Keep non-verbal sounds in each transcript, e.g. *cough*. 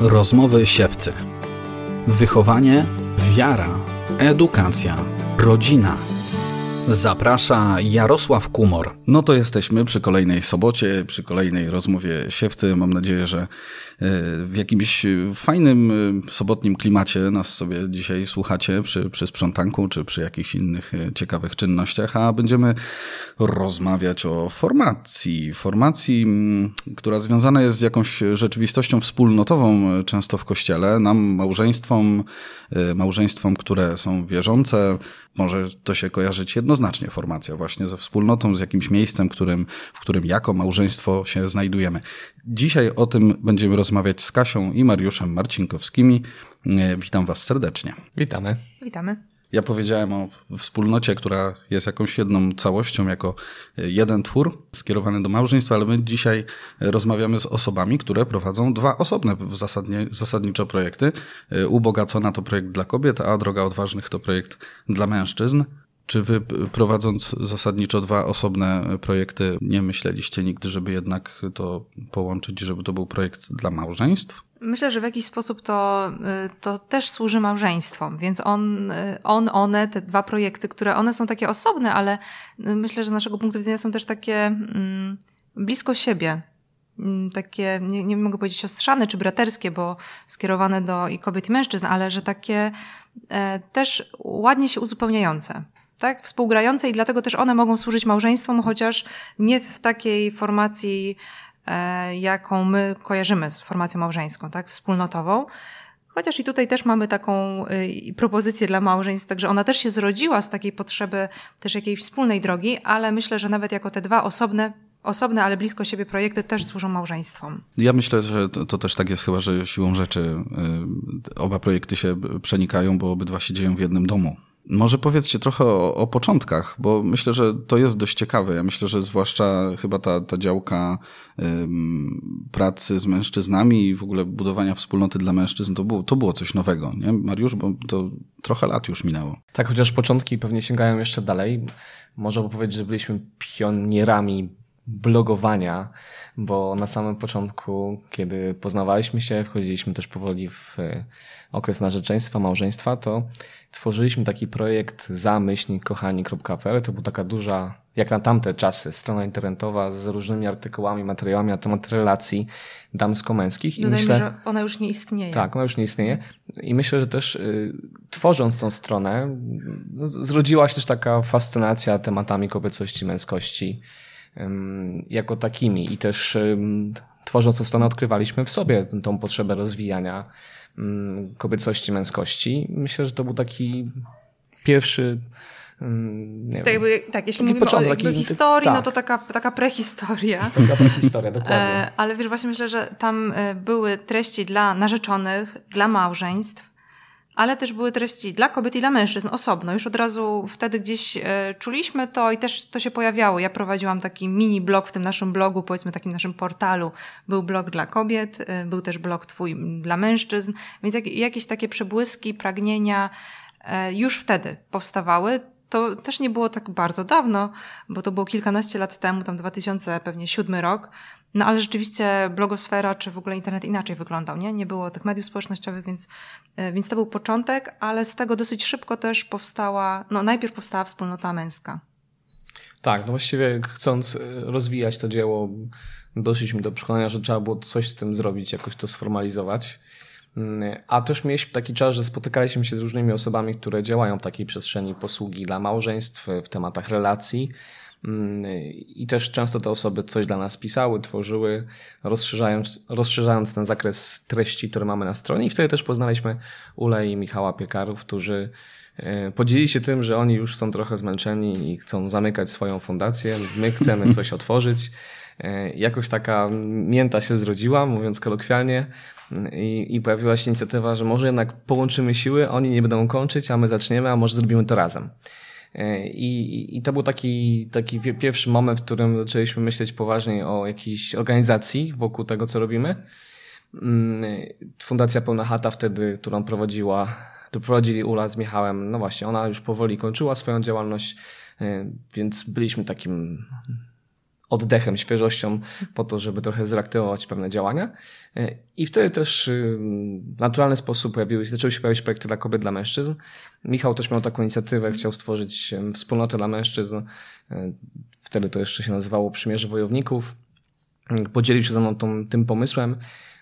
Rozmowy siewcy. Wychowanie, wiara, edukacja, rodzina. Zaprasza Jarosław Kumor. No to jesteśmy przy kolejnej sobocie, przy kolejnej rozmowie siewcy. Mam nadzieję, że w jakimś fajnym sobotnim klimacie nas sobie dzisiaj słuchacie przy, przy sprzątanku czy przy jakichś innych e, ciekawych czynnościach, a będziemy rozmawiać o formacji. Formacji, która związana jest z jakąś rzeczywistością wspólnotową, e, często w kościele. Nam, małżeństwom, e, małżeństwom, które są wierzące, może to się kojarzyć jednoznacznie formacja właśnie ze wspólnotą, z jakimś miejscem, którym, w którym jako małżeństwo się znajdujemy. Dzisiaj o tym będziemy rozmawiać z Kasią i Mariuszem Marcinkowskimi. E, witam Was serdecznie. Witamy. Witamy. Ja powiedziałem o wspólnocie, która jest jakąś jedną całością, jako jeden twór skierowany do małżeństwa, ale my dzisiaj rozmawiamy z osobami, które prowadzą dwa osobne zasadnie, zasadnicze projekty. E, Ubogacona to projekt dla kobiet, a Droga Odważnych to projekt dla mężczyzn. Czy wy prowadząc zasadniczo dwa osobne projekty, nie myśleliście nigdy, żeby jednak to połączyć, żeby to był projekt dla małżeństw? Myślę, że w jakiś sposób to, y, to też służy małżeństwom, więc on, y, on, one, te dwa projekty, które one są takie osobne, ale y, myślę, że z naszego punktu widzenia są też takie mm, blisko siebie. Mm, takie, nie, nie mogę powiedzieć siostrzane czy braterskie, bo skierowane do i kobiet i mężczyzn, ale że takie e, też ładnie się uzupełniające tak, współgrające i dlatego też one mogą służyć małżeństwom, chociaż nie w takiej formacji, jaką my kojarzymy z formacją małżeńską, tak, wspólnotową. Chociaż i tutaj też mamy taką y, propozycję dla małżeństw, także ona też się zrodziła z takiej potrzeby też jakiejś wspólnej drogi, ale myślę, że nawet jako te dwa osobne osobne, ale blisko siebie projekty też służą małżeństwom. Ja myślę, że to, to, też tak jest chyba, że siłą rzeczy y, oba projekty się przenikają, bo obydwa się dzieją w jednym domu. Może powiedzcie trochę o, o, początkach, bo myślę, że to jest dość ciekawe. Ja myślę, że zwłaszcza chyba ta, ta działka ym, pracy z mężczyznami i w ogóle budowania wspólnoty dla mężczyzn to było, to było coś nowego, nie? Mariusz, bo to trochę lat już minęło. Tak, chociaż początki pewnie sięgają jeszcze dalej. Można powiedzieć, że byliśmy pionierami blogowania, bo na samym początku, kiedy poznawaliśmy się, wchodziliśmy też powoli w okres narzeczeństwa, małżeństwa, to tworzyliśmy taki projekt zamyślnikkochani.pl. To była taka duża, jak na tamte czasy, strona internetowa z różnymi artykułami, materiałami na temat relacji damsko-męskich. I Dodajmy, myślę, że ona już nie istnieje. Tak, ona już nie istnieje. I myślę, że też y, tworząc tą stronę, no, zrodziła się też taka fascynacja tematami kobiecości, męskości jako takimi i też tworząc tę stronę odkrywaliśmy w sobie tą potrzebę rozwijania kobiecości, męskości. Myślę, że to był taki pierwszy nie tak, jakby, tak, jeśli mówimy początek, o jakby historii, tak. no to taka, taka prehistoria. *laughs* Taka prehistoria, dokładnie. E, ale wiesz, właśnie myślę, że tam e, były treści dla narzeczonych, dla małżeństw, ale też były treści dla kobiet i dla mężczyzn osobno. Już od razu wtedy gdzieś e, czuliśmy to i też to się pojawiało. Ja prowadziłam taki mini blog w tym naszym blogu, powiedzmy takim naszym portalu. Był blog dla kobiet, e, był też blog twój dla mężczyzn, więc jak, jakieś takie przebłyski, pragnienia e, już wtedy powstawały. To też nie było tak bardzo dawno, bo to było kilkanaście lat temu, tam 2000, pewnie siódmy rok. No ale rzeczywiście blogosfera czy w ogóle internet inaczej wyglądał, nie? Nie było tych mediów społecznościowych, więc, e, więc to był początek, ale z tego dosyć szybko też powstała, no najpierw powstała wspólnota męska. Tak, no właściwie chcąc e, rozwijać to dzieło, doszliśmy do przekonania, że trzeba było coś z tym zrobić, jakoś to sformalizować. Mm, a też mieliśmy taki czas, że spotykaliśmy się z różnymi osobami, które działają w takiej przestrzeni posługi dla małżeństw, w tematach relacji. Mm, I też często te osoby coś dla nas pisały, tworzyły, rozszerzając, rozszerzając ten zakres treści, które mamy na stronie. I wtedy też poznaliśmy Ule i Michała Piekarów, którzy e, podzielili się tym, że oni już są trochę zmęczeni i chcą zamykać swoją fundację. My chcemy *laughs* coś otworzyć. E, jakoś taka mięta się zrodziła, mówiąc kolokwialnie, i, i pojawiła się inicjatywa, że może jednak połączymy siły, oni nie będą kończyć, a my zaczniemy, a może zrobimy to razem. E, I, I to był taki, taki pierwszy moment, w którym zaczęliśmy myśleć poważniej o jakiejś organizacji wokół tego, co robimy. Mm, Fundacja Pełna Chata wtedy, którą prowadziła, tu prowadzili Ula z Michałem, no właśnie, ona już powoli kończyła swoją działalność, e, więc byliśmy takim oddechem, świeżością po to, żeby trochę zreaktywować pewne działania. I wtedy też w naturalny sposób pojawiły się, zaczęły się pojawiać projekty dla kobiet, dla mężczyzn. Michał też miał taką inicjatywę, chciał stworzyć wspólnotę dla mężczyzn. Wtedy to jeszcze się nazywało Przymierze Wojowników. Podzielił się ze mną tą, tym pomysłem.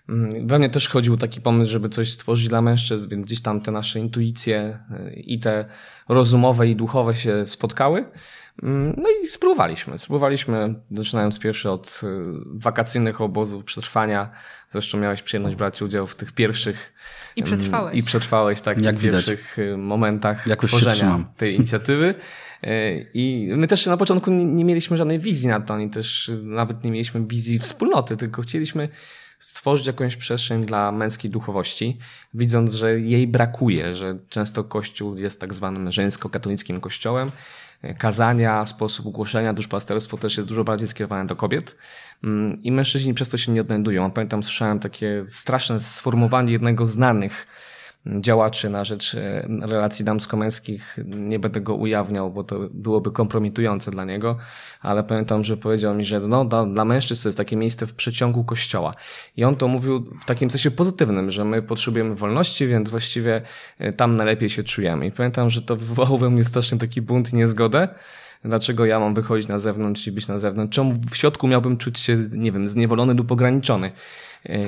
Mm, we mnie też chodził taki pomysł, żeby coś stworzyć dla mężczyzn, więc gdzieś tam te nasze intuicje y, i te rozumowe i duchowe się spotkały. Mm, no i spróbowaliśmy. Spróbowaliśmy, zaczynając pierwszy od y, wakacyjnych obozów przetrwania. Zresztą miałeś przyjemność brać udział w tych pierwszych. I przetrwałeś. I przetrwałeś, tak, Jak w pierwszych y, momentach Jakoś tworzenia tej inicjatywy. I my też na początku nie, nie mieliśmy żadnej wizji na to, ani też nawet nie mieliśmy wizji wspólnoty, tylko chcieliśmy stworzyć jakąś przestrzeń dla męskiej duchowości, widząc, że jej brakuje, że często Kościół jest tak zwanym żeńsko-katolickim kościołem. Kazania, sposób głoszenia, duszpasterstwo też jest dużo bardziej skierowane do kobiet Mm, i mężczyźni przez to się nie odnajdują. Pamiętam, słyszałem takie straszne sformułowanie jednego z znanych działaczy na rzecz e, relacji damsko-męskich. Nie będę go ujawniał, bo to byłoby kompromitujące dla niego, ale pamiętam, że powiedział mi, że no, dla, mężczyzn to jest takie miejsce w przeciągu kościoła. I on to mówił w takim sensie pozytywnym, że my potrzebujemy wolności, więc właściwie e, tam najlepiej się czujemy. I pamiętam, że to wywołało we mnie strasznie taki bunt i niezgodę. Dlaczego ja mam wychodzić na zewnątrz i być na zewnątrz? Czemu w środku miałbym czuć się, nie wiem, zniewolony lub ograniczony?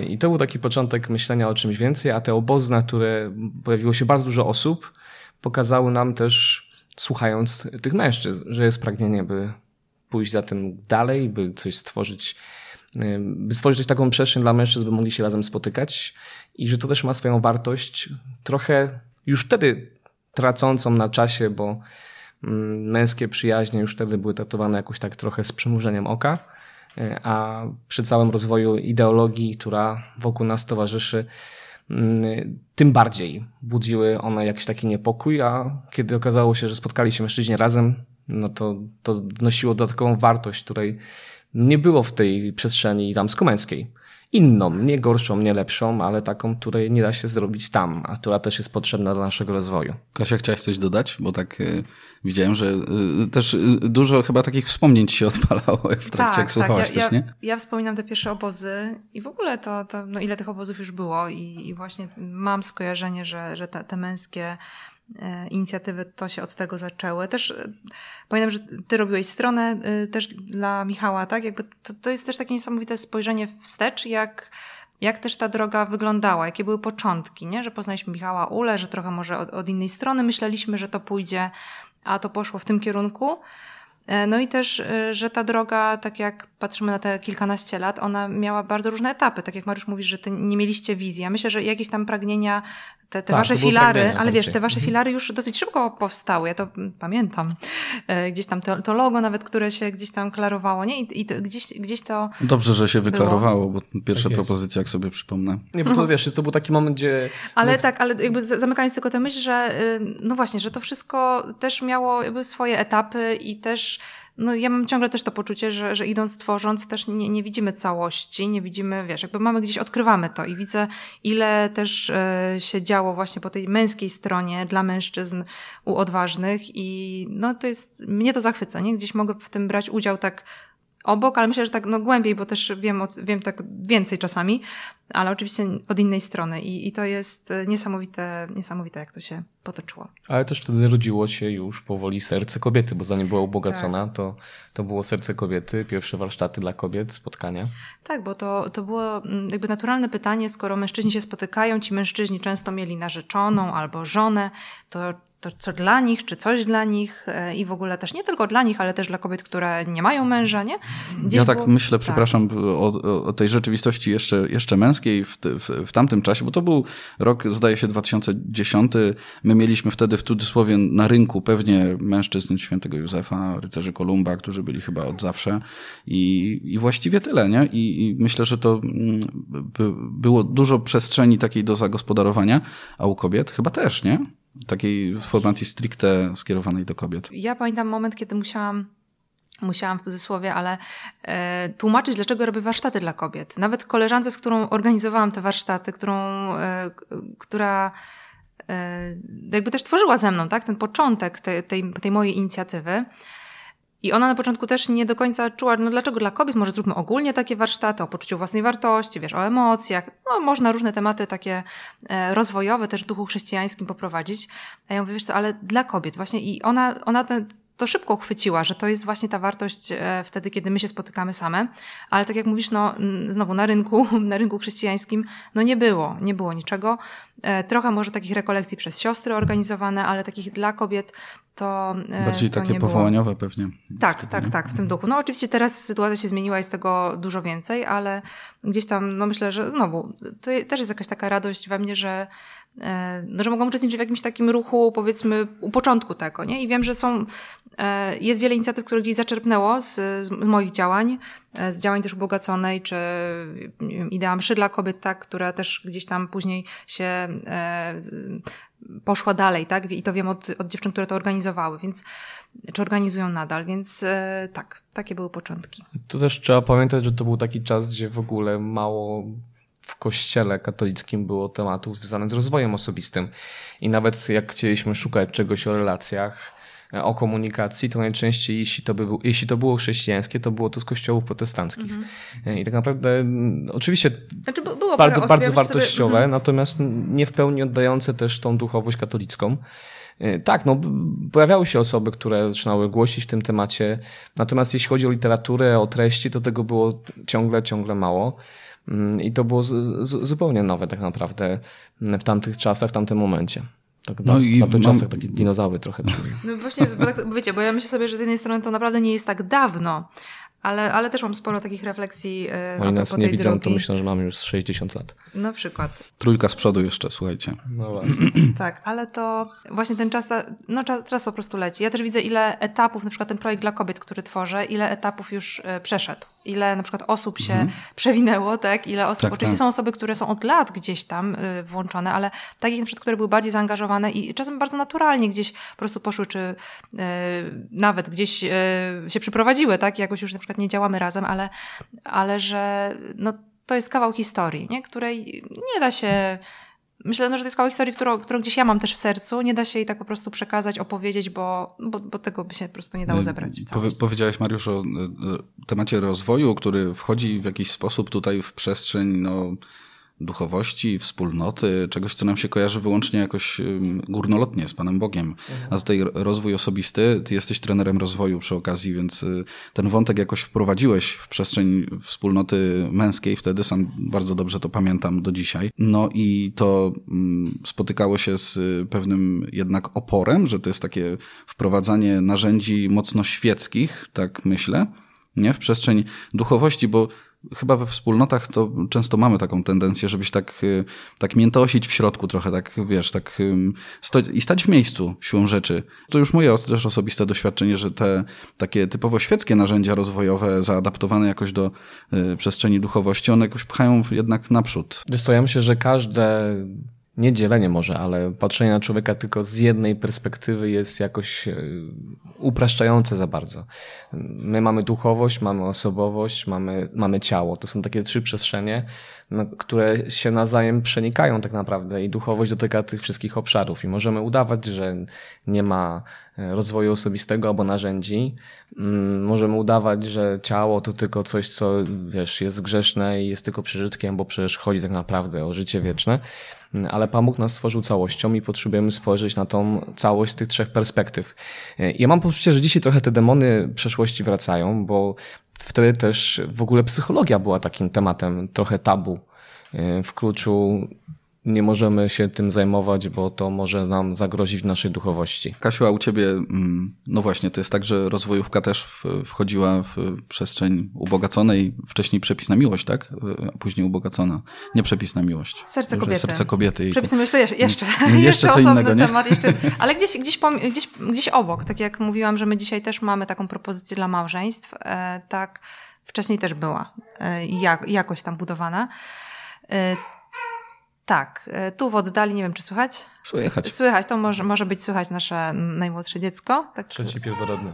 I to był taki początek myślenia o czymś więcej, a te obozy, na które pojawiło się bardzo dużo osób, pokazały nam też, słuchając tych mężczyzn, że jest pragnienie, by pójść za tym dalej, by coś stworzyć, by stworzyć taką przestrzeń dla mężczyzn, by mogli się razem spotykać i że to też ma swoją wartość, trochę już wtedy tracącą na czasie, bo męskie przyjaźnie już wtedy były traktowane jakoś tak trochę z przymrużeniem oka a przy całym rozwoju ideologii, która wokół nas towarzyszy, mm, tym bardziej budziły one jakiś taki niepokój, a kiedy okazało się, że spotkali się mężczyźni razem, no to, to wnosiło dodatkową wartość, której nie było w tej przestrzeni damsko-męskiej. Inną, nie gorszą, nie lepszą, ale taką, której nie da się zrobić tam, a która też jest potrzebna dla naszego rozwoju. Kasia, chciałaś coś dodać? Bo tak y, widziałem, że y, też y, dużo chyba takich wspomnień ci się odpalało *laughs* w trakcie, tak, jak słuchałaś tak. Ja, też, ja, nie? Ja wspominam te pierwsze obozy i w ogóle to, to no ile tych obozów już było i, i właśnie mam skojarzenie, że, że te, te męskie e, inicjatywy to się od tego zaczęły. Też e, pamiętam, że ty robiłeś stronę e, też dla Michała, tak? Jakby to, to jest też takie niesamowite spojrzenie wstecz, jak jak też ta droga wyglądała, jakie były początki, nie? że poznaliśmy Michała Ule, że trochę może od, od innej strony myśleliśmy, że to pójdzie, a to poszło w tym kierunku. No i też, że ta droga, tak jak patrzymy na te kilkanaście lat, ona miała bardzo różne etapy. Tak jak Mariusz mówisz, że ty nie mieliście wizji. Ja myślę, że jakieś tam pragnienia, te, te Tak, wasze filary, ale wiesz, te wasze Mhm. filary już dosyć szybko powstały. Ja to pamiętam. E, Gdzieś tam to, to logo nawet, które się gdzieś tam klarowało, nie? I, i to, gdzieś, gdzieś to... Dobrze, że się wyklarowało, bo pierwsza Tak propozycja, jak sobie przypomnę. Nie, bo to wiesz, to był taki moment, gdzie Ale no, tak, ale jakby zamykając tylko tę myśl, że y, no właśnie, że to wszystko też miało jakby swoje etapy i też no ja mam ciągle też to poczucie, że, że idąc, tworząc też nie, nie widzimy całości, nie widzimy, wiesz, jakby mamy gdzieś, odkrywamy to i widzę ile też y, się działo właśnie po tej męskiej stronie dla mężczyzn u odważnych i no to jest, mnie to zachwyca, nie? Gdzieś mogę w tym brać udział tak obok, ale myślę, że tak no głębiej, bo też wiem, wiem tak więcej czasami, ale oczywiście od innej strony i, i to jest e, niesamowite, niesamowite, jak to się potoczyło. Ale też wtedy rodziło się już powoli serce kobiety, bo zanim była ubogacona, to, to było serce kobiety, pierwsze warsztaty dla kobiet, spotkania. Tak, bo to, to było mm, jakby naturalne pytanie, skoro mężczyźni się spotykają, ci mężczyźni często mieli narzeczoną albo żonę, to, to co dla nich, czy coś dla nich e, i w ogóle też nie tylko dla nich, ale też dla kobiet, które nie mają męża, nie? Gdzieś ja tak było- myślę, tak. przepraszam, o, o- tej rzeczywistości jeszcze, jeszcze męskiej w, w, w tamtym czasie, bo to był rok, zdaje się, 2010. My mieliśmy wtedy w cudzysłowie na rynku pewnie mężczyzn świętego Józefa, rycerzy Kolumba, którzy byli chyba od zawsze i, i właściwie tyle, nie? I, I myślę, że to mm, by, było dużo przestrzeni takiej do zagospodarowania, a u kobiet chyba też, nie? Takiej formacji stricte skierowanej do kobiet. Ja pamiętam moment, kiedy musiałam, musiałam w cudzysłowie, ale e, tłumaczyć, dlaczego robię warsztaty dla kobiet. Nawet koleżance, z którą organizowałam te warsztaty, którą, e, która e, jakby też tworzyła ze mną, tak, ten początek tej, tej, tej mojej inicjatywy. I ona na początku też nie do końca czuła, no dlaczego dla kobiet, może zróbmy ogólnie takie warsztaty o poczuciu własnej wartości, wiesz, o emocjach, no można różne tematy takie e, rozwojowe też w duchu chrześcijańskim poprowadzić. A ja mówię, wiesz co, ale dla kobiet właśnie i ona, ona ten, to szybko uchwyciła, że to jest właśnie ta wartość e, wtedy, kiedy my się spotykamy same. Ale tak jak mówisz, no znowu na rynku, *laughs* na rynku chrześcijańskim, no nie było, nie było niczego. E, trochę może takich rekolekcji przez siostry organizowane, ale takich dla kobiet to. E, Bardziej to takie powołaniowe pewnie. Tak, wtedy, tak, nie? tak, w tym duchu. No oczywiście teraz sytuacja się zmieniła, jest tego dużo więcej, ale gdzieś tam, no myślę, że znowu, to też jest jakaś taka radość we mnie, że no, że mogą uczestniczyć w jakimś takim ruchu, powiedzmy, u początku tego, nie? I wiem, że są, jest wiele inicjatyw, które gdzieś zaczerpnęło z, z moich działań, e, z działań też ubogaconej, czy wiem, idea mszy dla kobiet, tak, która też gdzieś tam później się poszła dalej, tak? I to wiem od, od dziewczyn, które to organizowały, więc czy organizują nadal, więc tak, takie były początki. To też trzeba pamiętać, że to był taki czas, gdzie w ogóle mało w kościele katolickim było tematów związanych z rozwojem osobistym. I nawet jak chcieliśmy szukać czegoś o relacjach, e, o komunikacji, to najczęściej, jeśli to, by był, jeśli to było chrześcijańskie, to było to z kościołów protestanckich. Mhm. I tak naprawdę, oczywiście znaczy, było bardzo, bardzo wartościowe, sobie... Mhm. natomiast nie w pełni oddające też tą duchowość katolicką. E, tak, no, pojawiały się osoby, które zaczynały głosić w tym temacie, natomiast jeśli chodzi o literaturę, o treści, to tego było ciągle, ciągle mało. Mm, I to było z, z, zupełnie nowe tak naprawdę w tamtych czasach, w tamtym momencie. Tak, no na, i na tych mam... czasach takie dinozaury trochę. No właśnie, bo tak, wiecie, bo ja myślę sobie, że z jednej strony to naprawdę nie jest tak dawno, ale, ale też mam sporo takich refleksji. Yy, Oni nas nie widzą, drogi. to myślą, że mamy już 60 lat. Na przykład. Trójka z przodu jeszcze, słuchajcie. No *clears throat* właśnie. tak, ale to właśnie ten czas, no czas, czas, po prostu leci. Ja też widzę, ile etapów, na przykład ten projekt dla kobiet, który tworzę, ile etapów już yy, przeszedł. Ile na przykład osób się mhm. przewinęło, tak? Ile osób, tak, oczywiście tak. są osoby, które są od lat gdzieś tam yy, włączone, ale takich na przykład, które były bardziej zaangażowane i czasem bardzo naturalnie gdzieś po prostu poszły, czy y, nawet gdzieś y, się przyprowadziły, tak? I jakoś już na przykład nie działamy razem, ale, ale że no, to jest kawał historii, nie? której nie da się. Myślę, no, że to jest kawał historii, którą, którą gdzieś ja mam też w sercu. Nie da się jej tak po prostu przekazać, opowiedzieć, bo, bo, bo tego by się po prostu nie dało zebrać. Powie, powiedziałeś, Mariusz, o temacie rozwoju, który wchodzi w jakiś sposób tutaj w przestrzeń no, duchowości, wspólnoty, czegoś, co nam się kojarzy wyłącznie jakoś górnolotnie z Panem Bogiem. A tutaj rozwój osobisty, ty jesteś trenerem rozwoju przy okazji, więc y, ten wątek jakoś wprowadziłeś w przestrzeń wspólnoty męskiej, wtedy sam bardzo dobrze to pamiętam do dzisiaj. No i to spotykało się z y, pewnym jednak oporem, że to jest takie wprowadzanie narzędzi mocno świeckich, tak myślę, nie? W przestrzeń duchowości, bo chyba we wspólnotach to często mamy taką tendencję, żebyś tak, y, tak miętosić w środku trochę, tak wiesz, tak i stać w miejscu siłą rzeczy. To już moje też osobiste doświadczenie, że te takie typowo świeckie narzędzia rozwojowe, zaadaptowane jakoś do y, przestrzeni duchowości, one jakoś pchają jednak naprzód. Wiesz ja myślę, że każde nie dzielenie może, ale patrzenie na człowieka tylko z jednej perspektywy jest jakoś e, upraszczające za bardzo. My mamy duchowość, mamy osobowość, mamy, mamy ciało. To są takie trzy przestrzenie, które się nawzajem przenikają tak naprawdę i duchowość dotyka tych wszystkich obszarów i możemy udawać, że nie ma e, rozwoju osobistego albo narzędzi. Mm, możemy udawać, że ciało to tylko coś, co wiesz, jest grzeszne i jest tylko przeżytkiem, bo przecież chodzi tak naprawdę o życie wieczne ale Pan Bóg nas stworzył całością i potrzebujemy spojrzeć na tą całość z tych trzech perspektyw. Ja mam poczucie, że dzisiaj trochę te demony przeszłości wracają, bo wtedy też w ogóle psychologia była takim tematem trochę tabu w kluczu nie możemy się tym zajmować, bo to może nam zagrozić w naszej duchowości. Kasiu, a u ciebie, mm, no właśnie, to jest tak, że rozwojówka też wchodziła w przestrzeń ubogaconej, wcześniej przepis na miłość, tak? A później ubogacona. Nie przepis na miłość. Serce kobiety. Serce kobiety. Przepis na miłość to jeszcze, jeszcze, *laughs* jeszcze, jeszcze co innego, nie? temat. Jeszcze, *laughs* ale gdzieś, gdzieś, gdzieś, gdzieś obok, tak jak mówiłam, że my dzisiaj też mamy taką propozycję dla małżeństw, e, tak wcześniej też była e, jak, jakoś tam budowana. Tak, e, tu w oddali, nie wiem czy słychać? Słychać. Słychać, to może, może być słychać nasze najmłodsze dziecko. Tak. Trzeci pierworodny.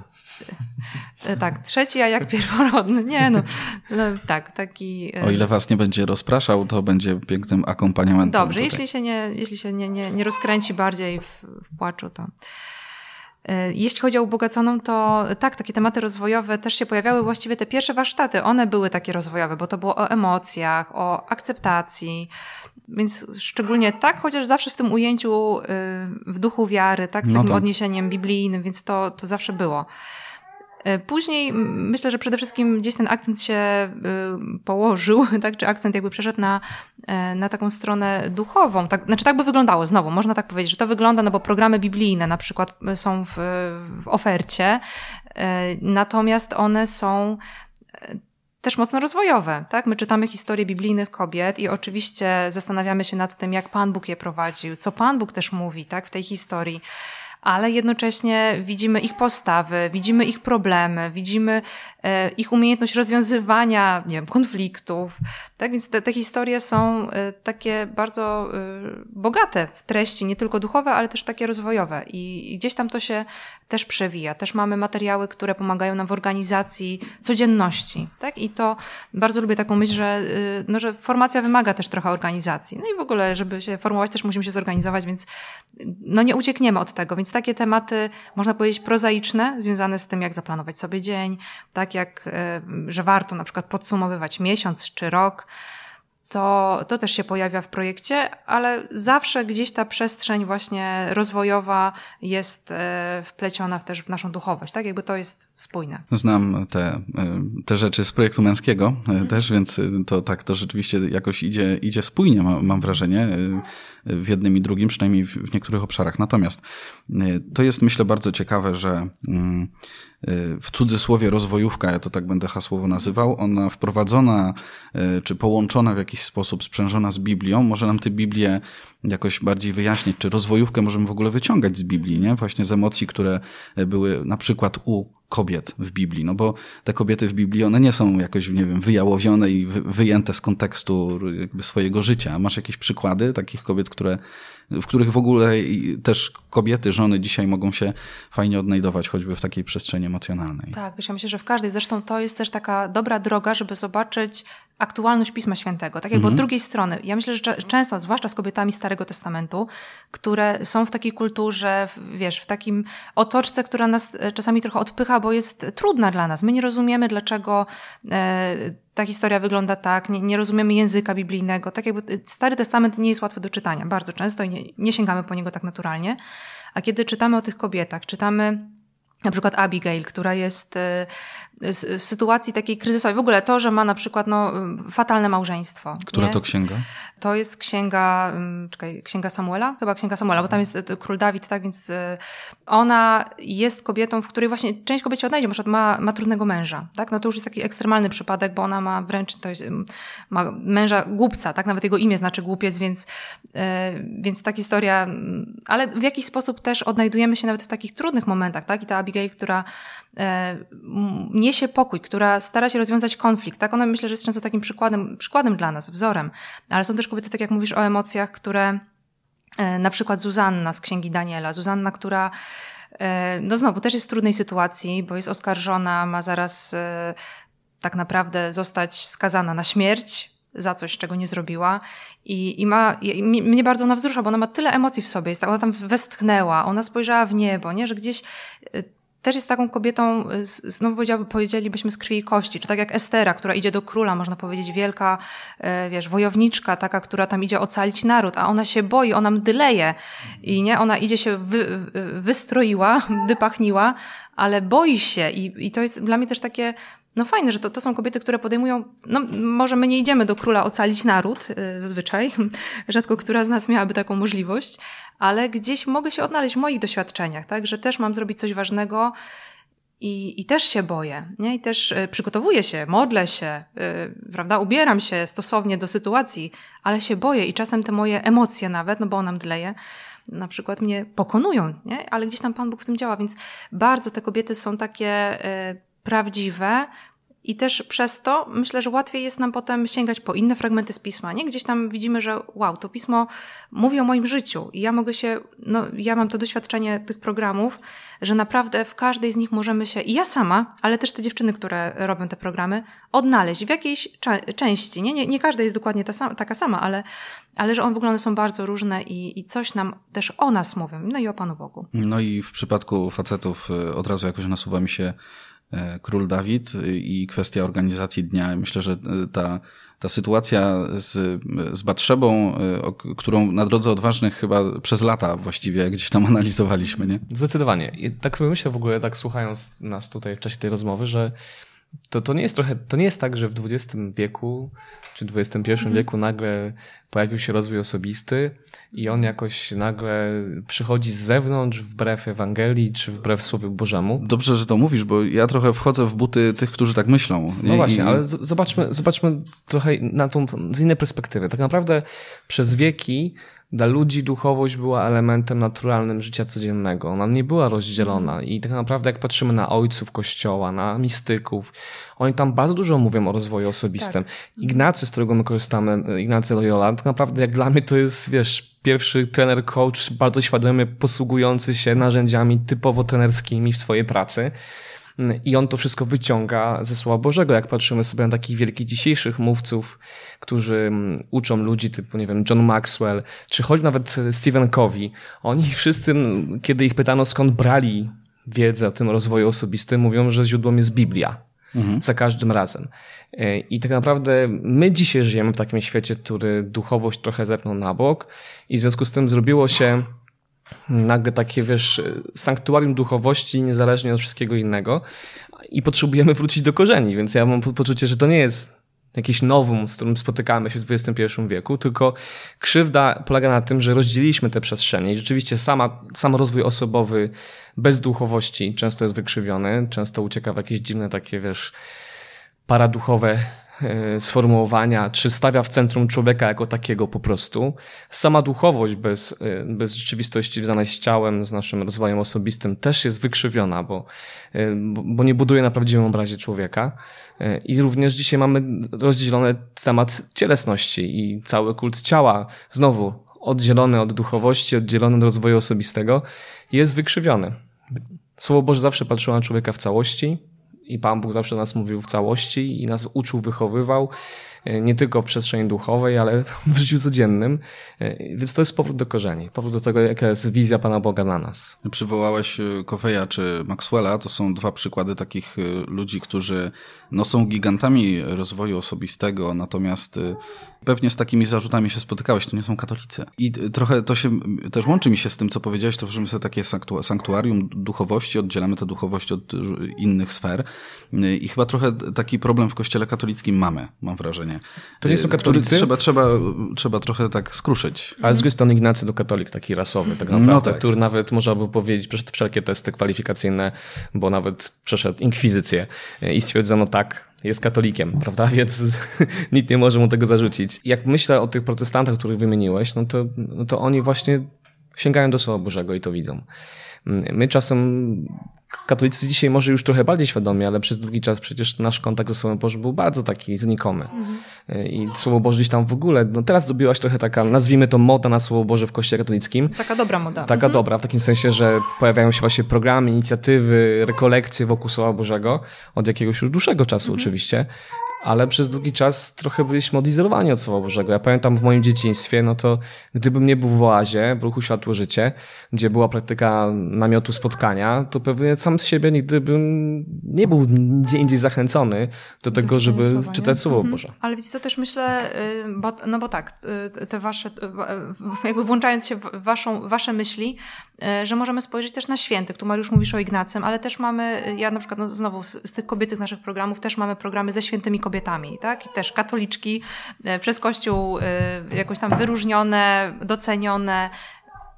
E, tak, trzeci, a jak pierworodny. Nie no, no tak, taki... E, o ile was nie będzie rozpraszał, to będzie pięknym akompaniamentem. Dobrze, jeśli się, nie, jeśli się nie, nie, nie rozkręci bardziej w, w płaczu, to... Jeśli chodzi o ubogaconą, to tak, takie tematy rozwojowe też się pojawiały. Właściwie te pierwsze warsztaty, one były takie rozwojowe, bo to było o emocjach, o akceptacji. Więc szczególnie tak, chociaż zawsze w tym ujęciu y, w duchu wiary, tak, z no takim tak. odniesieniem biblijnym, więc to, to zawsze było. E, później myślę, że przede wszystkim gdzieś ten akcent się y, położył, *laughs* tak, czy akcent jakby przeszedł na, na taką stronę duchową. Tak, znaczy tak by wyglądało, znowu, można tak powiedzieć, że to wygląda, no bo programy biblijne na przykład są w, w ofercie, natomiast one są też mocno rozwojowe, tak? My czytamy historie biblijnych kobiet i oczywiście zastanawiamy się nad tym, jak Pan Bóg je prowadził, co Pan Bóg też mówi, tak, w tej historii ale jednocześnie widzimy ich postawy, widzimy ich problemy, widzimy e, ich umiejętność rozwiązywania, nie wiem, konfliktów. Tak więc te, te historie są e, takie bardzo e, bogate w treści, nie tylko duchowe, ale też takie rozwojowe. I, I gdzieś tam to się też przewija. Też mamy materiały, które pomagają nam w organizacji codzienności. Tak? I to bardzo lubię taką myśl, że, no, że formacja wymaga też trochę organizacji. No i w ogóle, żeby się formować, też musimy się zorganizować, więc no nie uciekniemy od tego. Więc takie tematy, można powiedzieć, prozaiczne, związane z tym, jak zaplanować sobie dzień, tak jak, e, że warto na przykład podsumowywać miesiąc czy rok, to, to też się pojawia w projekcie, ale zawsze gdzieś ta przestrzeń właśnie rozwojowa jest e, wpleciona też w naszą duchowość, tak? Jakby to jest spójne. Znam te, e, te rzeczy z projektu męskiego mhm. też, więc to tak, to rzeczywiście jakoś idzie, idzie spójnie, mam, mam wrażenie w jednym i drugim, przynajmniej w niektórych obszarach. Natomiast to jest myślę bardzo ciekawe, że mm, w cudzysłowie rozwojówka, ja to tak będę hasłowo nazywał, ona wprowadzona e, czy połączona w jakiś sposób, sprzężona z Biblią, może nam tę Biblię jakoś bardziej wyjaśnić, czy rozwojówkę możemy w ogóle wyciągać z Biblii, nie? Właśnie z emocji, które były na przykład u kobiet w Biblii, no bo te kobiety w Biblii, one nie są jakoś, nie wiem, wyjałowione i wyjęte z kontekstu jakby swojego życia. Masz jakieś przykłady takich kobiet, które w których w ogóle też kobiety, żony dzisiaj mogą się fajnie odnajdować, choćby w takiej przestrzeni emocjonalnej. Tak, wiesz, ja myślę, że w każdej. Zresztą to jest też taka dobra droga, żeby zobaczyć aktualność Pisma Świętego. Tak jakby mhm. od drugiej strony. Ja myślę, że często, zwłaszcza z kobietami Starego Testamentu, które są w takiej kulturze, wiesz, w takim otoczce, która nas e, czasami trochę odpycha, bo jest trudna dla nas. My nie rozumiemy, dlaczego e, ta historia wygląda tak, nie, nie, rozumiemy języka biblijnego. Tak jakby Stary Testament nie jest łatwy do czytania bardzo często i nie, nie sięgamy po niego tak naturalnie. A kiedy czytamy o tych kobietach, czytamy na przykład Abigail, która jest e, w sytuacji takiej kryzysowej. W ogóle to, że ma na przykład no, fatalne małżeństwo. Która nie? to księga? To jest księga, czekaj, księga Samuela? Chyba księga Samuela, bo tam jest e, król Dawid, tak więc e, ona jest kobietą, w której właśnie część kobiet się odnajdzie, na przykład ma, ma trudnego męża, tak? No to już jest taki ekstremalny przypadek, bo ona ma wręcz, to jest, ma męża głupca, tak? Nawet jego imię znaczy głupiec, więc, więc ta historia, ale w jakiś sposób też odnajdujemy się nawet w takich trudnych momentach, tak? I ta Abigail, która niesie pokój, która stara się rozwiązać konflikt. Tak? Ona myślę, że jest często takim przykładem, przykładem dla nas, wzorem. Ale są też kobiety, tak jak mówisz o emocjach, które e, na przykład Zuzanna z Księgi Daniela. Zuzanna, która e, no znowu też jest w trudnej sytuacji, bo jest oskarżona, ma zaraz e, tak naprawdę zostać skazana na śmierć za coś, czego nie zrobiła. I, i ma, i, mnie bardzo ona wzrusza, bo ona ma tyle emocji w sobie. Jest tak, ona tam westchnęła, ona spojrzała w niebo, nie? że gdzieś też jest taką kobietą, y, znowu powiedzielibyśmy z krwi i kości, czy tak jak Estera, która idzie do króla, można powiedzieć, wielka, y, wiesz, wojowniczka, taka, która tam idzie ocalić naród, a ona się boi, ona mdleje i nie, ona idzie się wy, wystroiła, *laughs* wypachniła, ale boi się i, i to jest dla mnie też takie no fajne, że to, to są kobiety, które podejmują, no może my nie idziemy do króla ocalić naród yy, zazwyczaj, *laughs* rzadko która z nas miałaby taką możliwość, ale gdzieś mogę się odnaleźć w moich doświadczeniach, tak, że też mam zrobić coś ważnego i, i też się boję, nie? I też y, przygotowuję się, modlę się, yy, prawda, ubieram się stosownie do sytuacji, ale się boję i czasem te moje emocje nawet, no bo ona mdleje, na przykład mnie pokonują, nie? Ale gdzieś tam Pan Bóg w tym działa, więc bardzo te kobiety są takie... Yy, prawdziwe I też przez to myślę, że łatwiej jest nam potem sięgać po inne fragmenty z pisma. Nie? Gdzieś tam widzimy, że wow, to pismo mówi o moim życiu i ja mogę się, no ja mam to doświadczenie tych programów, że naprawdę w każdej z nich możemy się, i ja sama, ale też te dziewczyny, które robią te programy, odnaleźć w jakiejś części. Nie, nie, nie każda jest dokładnie ta sama, taka sama, ale, ale że on w ogóle one są bardzo różne i, i coś nam też o nas mówią, no i o Panu Bogu. No i w przypadku facetów y, od razu jakoś nasuwa mi się król Dawid i kwestia organizacji dnia. Myślę, że e, ta, ta sytuacja z, z Batrzebą, e, którą na drodze odważnych chyba przez lata właściwie gdzieś tam *laughs* analizowaliśmy, nie? Zdecydowanie. I tak sobie myślę w ogóle, tak słuchając nas tutaj w czasie tej rozmowy, że to, to nie jest trochę, to nie jest tak, że w XX wieku czy XXI mhm. wieku nagle pojawił się rozwój osobisty i on jakoś nagle przychodzi z zewnątrz wbrew Ewangelii czy wbrew Słowu Bożemu. Dobrze, że to mówisz, bo ja trochę wchodzę w buty tych, którzy tak myślą. No właśnie, I... ale zobaczmy, zobaczmy trochę na tą, z innej perspektywy. Tak naprawdę przez wieki dla ludzi duchowość była elementem naturalnym życia codziennego. Ona nie była rozdzielona i tak naprawdę jak patrzymy na ojców kościoła, na mistyków, oni tam bardzo dużo mówią o rozwoju osobistym. Tak. Ignacy, z którego my korzystamy, Ignacy Loyola, tak naprawdę jak dla mnie to jest, wiesz, pierwszy trener coach bardzo świadomie posługujący się narzędziami typowo trenerskimi w swojej pracy. I on to wszystko wyciąga ze Słowa Bożego. Jak patrzymy sobie na takich wielkich dzisiejszych mówców, którzy mm, uczą ludzi typu, nie wiem, John Maxwell, czy choć nawet Stephen Covey, oni wszyscy, mm, kiedy ich pytano skąd brali wiedzę o tym rozwoju osobistym, mówią, że źródłem jest Biblia. Mhm. Za każdym razem. E, I tak naprawdę my dzisiaj żyjemy w takim świecie, który duchowość trochę zepnął na bok i w związku z tym zrobiło się nagle takie, wiesz, sanktuarium duchowości niezależnie od wszystkiego innego i potrzebujemy wrócić do korzeni, więc ja mam poczucie, że to nie jest jakieś nowum, z którym spotykamy się w XXI wieku, tylko krzywda polega na tym, że rozdzieliliśmy te przestrzenie i rzeczywiście sama, sam rozwój osobowy bez duchowości często jest wykrzywiony, często ucieka w jakieś dziwne takie, wiesz, paraduchowe sformułowania, czy stawia w centrum człowieka jako takiego po prostu. Sama duchowość bez, e, bez rzeczywistości związanej z ciałem, z naszym rozwojem osobistym też jest wykrzywiona, bo, e, bo nie buduje na prawdziwym obrazie człowieka. I również dzisiaj mamy rozdzielony temat cielesności i cały kult ciała, znowu oddzielony od duchowości, oddzielony od rozwoju osobistego, jest wykrzywiony. Słowo Boże zawsze patrzyło na człowieka w całości, i Pan Bóg zawsze nas mówił w całości i nas uczył, wychowywał, nie tylko w przestrzeni duchowej, ale *laughs* w życiu codziennym. E, więc to jest powrót do korzeni, powrót do tego, jaka jest wizja Pana Boga na nas. Przywołałeś e, Coveya czy Maxwella, to są dwa przykłady takich ludzi, którzy no, są gigantami rozwoju osobistego, natomiast pewnie z takimi zarzutami się spotykałeś, to nie są katolicy. I trochę to się też łączy mi się z tym, co powiedziałeś, to że sobie takie sanktuarium duchowości, oddzielamy tę duchowość od innych sfer. I chyba trochę taki problem w kościele katolickim mamy, mam wrażenie. To nie są katolicy? Trzeba, trzeba, trzeba trochę tak skruszyć. Ale z drugiej strony Ignacy to katolik taki rasowy, tak naprawdę, no tak. który nawet można by powiedzieć, przeszedł wszelkie testy kwalifikacyjne, bo nawet przeszedł inkwizycję i stwierdzono tak, jest katolikiem, prawda? *laughs* Więc *laughs* nikt nie może mu tego zarzucić. Jak myślę o tych protestantach, których wymieniłeś, no to, no to oni właśnie sięgają do Słowa Bożego i to widzą. My czasem katolicy dzisiaj może już trochę bardziej świadomi, ale przez długi czas przecież nasz kontakt ze Słowem Bożym był bardzo taki znikomy. Mhm. I Słowo Boże gdzieś tam w ogóle, no teraz zrobiłaś trochę taka, nazwijmy to moda na Słowo Boże w Kościele katolickim. Taka dobra moda. Taka mhm. dobra, w takim sensie, że pojawiają się właśnie programy, inicjatywy, rekolekcje wokół Słowa Bożego od jakiegoś już dłuższego czasu mhm. oczywiście ale przez długi czas trochę byliśmy odizolowani od Słowa Bożego. Ja pamiętam w moim dzieciństwie, no to gdybym nie był w oazie, w ruchu Światło Życie, gdzie była praktyka namiotu spotkania, to pewnie sam z siebie nigdy bym nie był gdzie indziej zachęcony do tego, żeby słowa, czytać Słowo mhm. Boże. Ale widzicie, to też myślę, y, bo, no bo tak, y, te wasze, y, jakby włączając się w waszą, wasze myśli, że możemy spojrzeć też na świętych. Tu Mariusz mówisz o Ignacym, ale też mamy, ja na przykład no znowu z tych kobiecych naszych programów też mamy programy ze świętymi kobietami tak? I też katoliczki e, przez Kościół e, jakoś tam wyróżnione, docenione.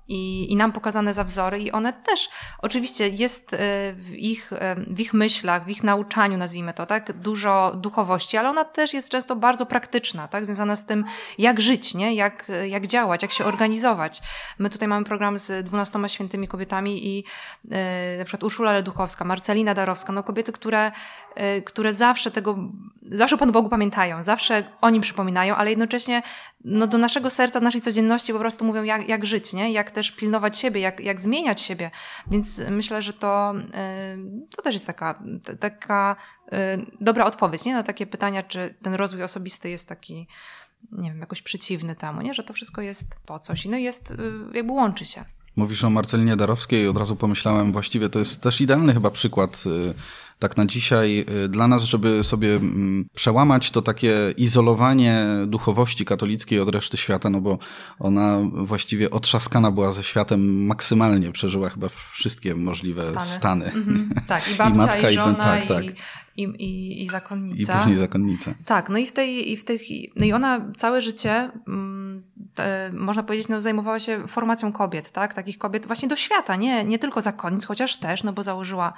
I, i nam pokazane za wzory i one też, oczywiście jest e, w ich, e, w ich myślach, w ich nauczaniu, nazwijmy to, tak, dużo duchowości, ale ona też jest często bardzo praktyczna, tak, związana z tym, jak żyć, nie, jak, jak działać, jak się organizować. My tutaj mamy program z dwunastoma świętymi kobietami i e, na przykład Urszula Leduchowska, Marcelina Darowska, no kobiety, które, które zawsze tego, zawsze Panu Bogu pamiętają, zawsze o nim przypominają, ale jednocześnie no, do naszego serca, naszej codzienności po prostu mówią, jak, jak żyć, nie? jak też pilnować siebie, jak, jak zmieniać siebie. Więc myślę, że to, y, to też jest taka, taka y, dobra odpowiedź nie? na takie pytania, czy ten rozwój osobisty jest taki, nie wiem, jakoś przeciwny temu, nie? że to wszystko jest po coś. No i jest, y, jakby łączy się. Mówisz o Marcelinie Darowskiej od razu pomyślałem, właściwie to jest też idealny chyba przykład tak na dzisiaj y, dla nas, żeby sobie mm, przełamać to takie izolowanie duchowości katolickiej od reszty świata, no bo ona właściwie otrzaskana była ze światem maksymalnie, przeżyła chyba wszystkie możliwe stany. stany. Mhm. *laughs* Tak, i babcia, I, matka, i żona, i, tak, tak. I, i, i zakonnica. I później zakonnica. Tak, no i w tej, i w tych, no i ona całe życie, mm, można powiedzieć, no, zajmowała się formacją kobiet, tak? Takich kobiet właśnie do świata, nie, nie tylko zakonnic, chociaż też, no bo założyła,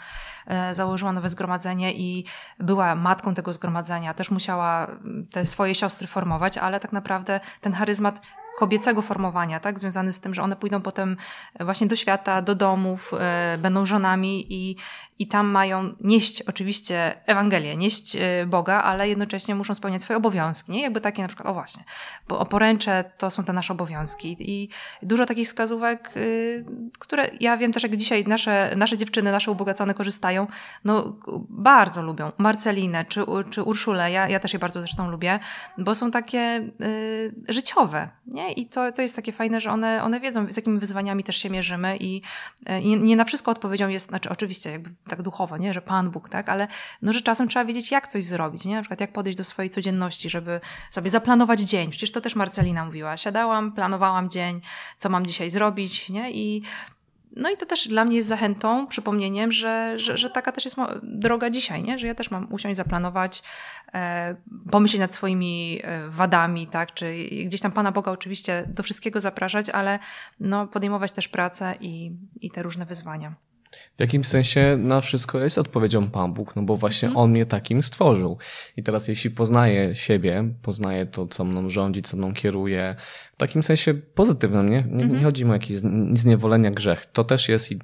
e, założyła nowe zgromadzenie i była matką tego zgromadzenia, też musiała te swoje siostry formować, ale tak naprawdę ten charyzmat kobiecego formowania, tak? Związany z tym, że one pójdą potem właśnie do świata, do domów, e, będą żonami i, i tam mają nieść oczywiście Ewangelię, nieść e, Boga, ale jednocześnie muszą spełniać swoje obowiązki, nie? Jakby takie na przykład, o właśnie, bo oporęcze to są te nasze obowiązki i dużo takich wskazówek, y, które ja wiem też, jak dzisiaj nasze, nasze dziewczyny, nasze ubogacone korzystają, no bardzo lubią Marcelinę czy, czy Urszulę, ja, ja też je bardzo zresztą lubię, bo są takie y, życiowe, nie? I to, to jest takie fajne, że one, one wiedzą, z jakimi wyzwaniami też się mierzymy i, e, i nie na wszystko odpowiedzią jest, znaczy oczywiście jakby tak duchowo, nie? Że Pan Bóg, tak? Ale no, że czasem trzeba wiedzieć, jak coś zrobić, nie? Na przykład jak podejść do swojej codzienności, żeby sobie zaplanować dzień. Przecież to też Marcelina mówiła. Siadałam, planowałam dzień, co mam dzisiaj zrobić, nie? I no i to też dla mnie jest zachętą, przypomnieniem, że, że, że taka też jest droga dzisiaj, nie? że ja też mam usiąść, zaplanować, e, pomyśleć nad swoimi e, wadami, tak? czy gdzieś tam Pana Boga oczywiście do wszystkiego zapraszać, ale no, podejmować też pracę i, i te różne wyzwania. W jakimś sensie na wszystko jest odpowiedzią Pan Bóg, no bo właśnie mm. On mnie takim stworzył. I teraz jeśli poznaję siebie, poznaję to, co mną rządzi, co mną kieruje, w takim sensie pozytywnym, nie? Nie, nie mhm. chodzi mi o jakieś zniewolenia, grzech. To też jest i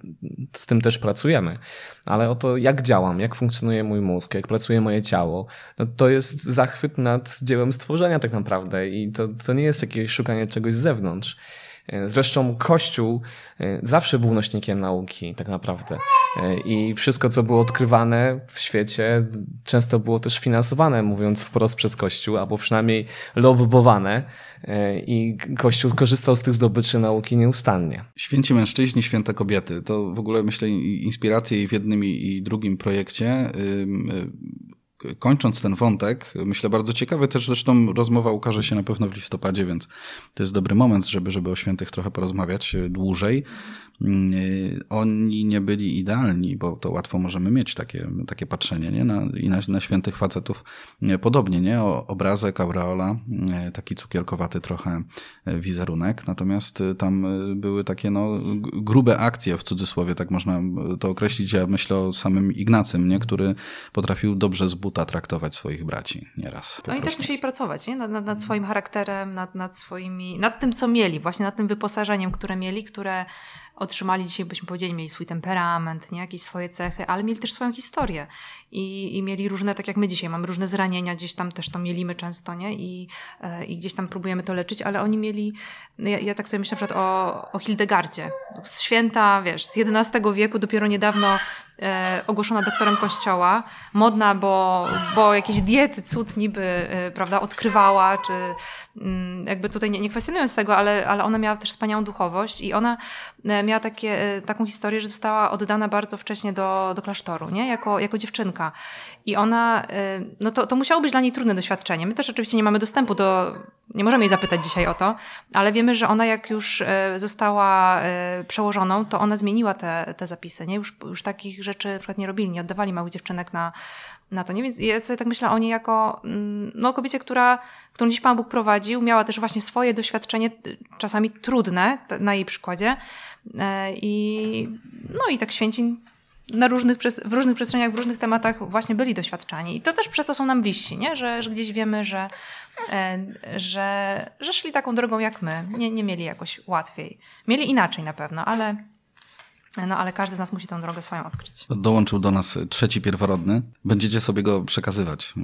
z tym też pracujemy. Ale o to, jak działam, jak funkcjonuje mój mózg, jak pracuje moje ciało, no to jest zachwyt nad dziełem stworzenia tak naprawdę i to, to nie jest jakieś szukanie czegoś z zewnątrz. E, zresztą Kościół e, zawsze był nośnikiem nauki, tak naprawdę. E, I wszystko, co było odkrywane w świecie, często było też finansowane, mówiąc wprost przez Kościół, albo przynajmniej lobbowane. I Kościół korzystał z tych zdobyczy nauki nieustannie. Święci mężczyźni, święte kobiety. To w ogóle myślę inspiracje i w jednym i drugim projekcie kończąc ten wątek, myślę bardzo ciekawy też zresztą rozmowa ukaże się na pewno w listopadzie, więc to jest dobry moment, żeby, żeby o świętych trochę porozmawiać dłużej. Mm, y, oni nie byli idealni, bo to łatwo możemy mieć takie, takie patrzenie, nie? Na, I na, na świętych facetów podobnie, nie? O, obrazek, aureola, y, taki cukierkowaty trochę y, wizerunek, natomiast tam były takie, no, grube akcje, w cudzysłowie, tak można to określić. Ja myślę o samym Ignacym, nie? Który potrafił dobrze z buta traktować swoich braci nieraz. Oni też musieli pracować, nie? Nad, nad, nad swoim charakterem, nad, nad swoimi, nad tym, co mieli, właśnie nad tym wyposażeniem, które mieli, które otrzymali dzisiaj, byśmy powiedzieli, mieli swój temperament, nie? jakieś swoje cechy, ale mieli też swoją historię i, i mieli różne, tak jak my dzisiaj mamy różne zranienia, gdzieś tam też to mielimy często, nie? I, e, i gdzieś tam próbujemy to leczyć, ale oni mieli, no ja, ja tak sobie myślę na przykład o, o Hildegardzie, z święta, wiesz, z XI wieku, dopiero niedawno e, ogłoszona doktorem kościoła, modna, bo, bo jakieś diety, cud niby, e, prawda, odkrywała, czy jakby tutaj nie, nie kwestionując tego, ale, ale ona miała też wspaniałą duchowość i ona e, miała takie, e, taką historię, że została oddana bardzo wcześnie do, do klasztoru, nie? Jako, jako dziewczynka. I ona, y, no to, to musiało być dla niej trudne doświadczenie. My też oczywiście nie mamy dostępu do nie możemy jej zapytać dzisiaj o to, ale wiemy, że ona jak już e, została e, przełożoną, to ona zmieniła te, te zapisy, nie? Już, już takich rzeczy na przykład nie robili, nie oddawali małych dziewczynek na, na to, nie? Więc ja sobie tak myślę o niej jako, mm, no, kobiecie, która, którą dziś Pan Bóg prowadził, miała też właśnie swoje doświadczenie, czasami trudne, na jej przykładzie. I, no i tak święci na różnych, w różnych przestrzeniach, w różnych tematach właśnie byli doświadczani. I to też przez to są nam bliżsi, nie? Że, że gdzieś wiemy, że, e, że, że szli taką drogą jak my. Nie, nie mieli jakoś łatwiej. Mieli inaczej na pewno, ale no ale każdy z nas musi tę drogę swoją odkryć. Dołączył do nas trzeci pierworodny. Będziecie sobie go przekazywać.